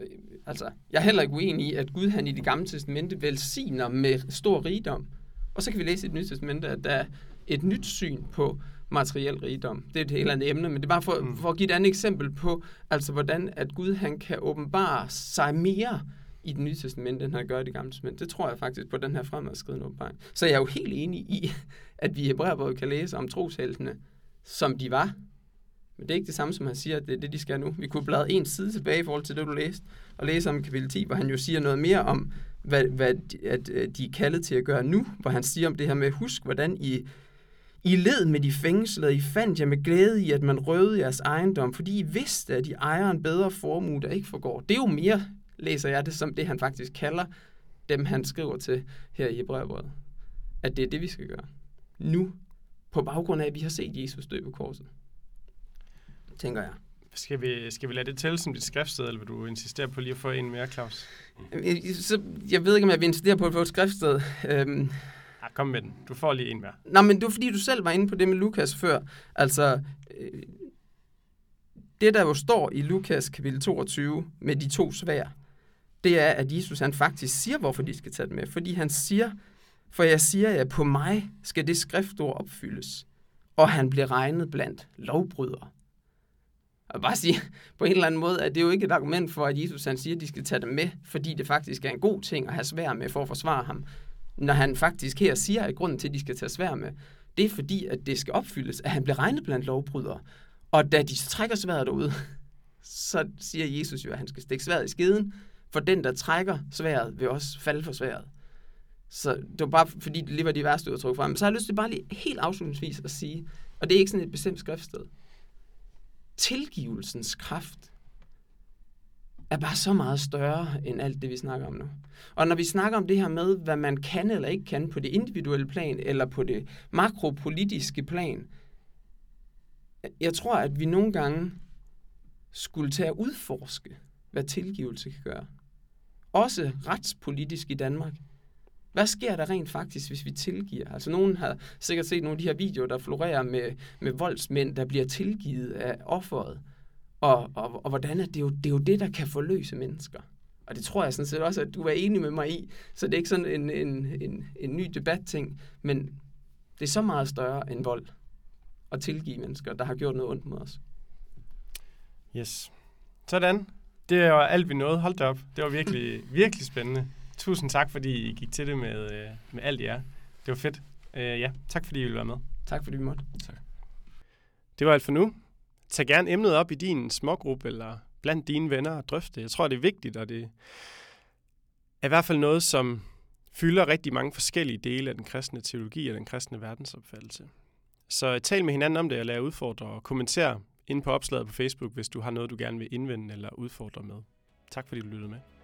øh, altså, jeg er heller ikke uenig i, at Gud han i det gamle testamente velsigner med stor rigdom. Og så kan vi læse i det nye testamente, at der er et nyt syn på, materiel rigdom. Det er et helt andet emne, men det er bare for, mm. for at give et andet eksempel på, altså hvordan at Gud han kan åbenbare sig mere i det nye testament, end han gør i det gamle testament. Det tror jeg faktisk på den her fremadskridende åbenbaring. Så jeg er jo helt enig i, at vi i Hebræerbrevet kan læse om trosheltene, som de var. Men det er ikke det samme, som han siger, at det er det, de skal nu. Vi kunne bladre en side tilbage i forhold til det, du læste, og læse om kapitel 10, hvor han jo siger noget mere om, hvad, hvad at, at de er kaldet til at gøre nu, hvor han siger om det her med, husk, hvordan I i led med de fængslede, I fandt jer med glæde i, at man røvede jeres ejendom, fordi I vidste, at I ejer en bedre formue, der ikke forgår. Det er jo mere, læser jeg det, som det han faktisk kalder dem, han skriver til her i Hebræerbrevet. At det er det, vi skal gøre. Nu, på baggrund af, at vi har set Jesus dø på korset. Tænker jeg. Skal vi, skal vi lade det tælle som dit skriftsted, eller vil du insistere på lige at få en mere, Claus? Så, jeg ved ikke, om jeg vil insistere på at få et skriftsted. Øhm, Ja, kom med den. Du får lige en mere. Nej, men det var fordi, du selv var inde på det med Lukas før. Altså, øh, det der jo står i Lukas kapitel 22 med de to svær, det er, at Jesus han faktisk siger, hvorfor de skal tage det med. Fordi han siger, for jeg siger, at på mig skal det skriftord opfyldes. Og han bliver regnet blandt lovbrydere. Og bare sige, på en eller anden måde, at det er jo ikke et argument for, at Jesus han siger, at de skal tage det med, fordi det faktisk er en god ting at have svær med for at forsvare ham når han faktisk her siger, at grunden til, at de skal tage svær med, det er fordi, at det skal opfyldes, at han bliver regnet blandt lovbrydere. Og da de trækker sværet ud, så siger Jesus jo, at han skal stikke sværet i skeden, for den, der trækker sværet, vil også falde for sværet. Så det var bare, fordi det lige var de værste udtryk frem. Så har jeg lyst til bare lige helt afslutningsvis at sige, og det er ikke sådan et bestemt skriftsted, tilgivelsens kraft er bare så meget større end alt det, vi snakker om nu. Og når vi snakker om det her med, hvad man kan eller ikke kan på det individuelle plan, eller på det makropolitiske plan, jeg tror, at vi nogle gange skulle tage at udforske, hvad tilgivelse kan gøre. Også retspolitisk i Danmark. Hvad sker der rent faktisk, hvis vi tilgiver? Altså nogen har sikkert set nogle af de her videoer, der florerer med, med voldsmænd, der bliver tilgivet af offeret. Og, og, og hvordan er det, jo, det er jo det, der kan forløse mennesker. Og det tror jeg sådan set også, at du er enig med mig i. Så det er ikke sådan en, en, en, en ny debatting, men det er så meget større end vold at tilgive mennesker, der har gjort noget ondt mod os. Yes. Sådan. Det var alt, vi nåede. Hold da op. Det var virkelig, virkelig spændende. Tusind tak, fordi I gik til det med, øh, med alt jer. Det var fedt. Uh, ja, tak fordi I ville være med. Tak fordi vi måtte. Tak. Det var alt for nu tag gerne emnet op i din smågruppe eller blandt dine venner og drøfte det. Jeg tror, det er vigtigt, og det er i hvert fald noget, som fylder rigtig mange forskellige dele af den kristne teologi og den kristne verdensopfattelse. Så tal med hinanden om det og lad udfordre og kommentere ind på opslaget på Facebook, hvis du har noget, du gerne vil indvende eller udfordre med. Tak fordi du lyttede med.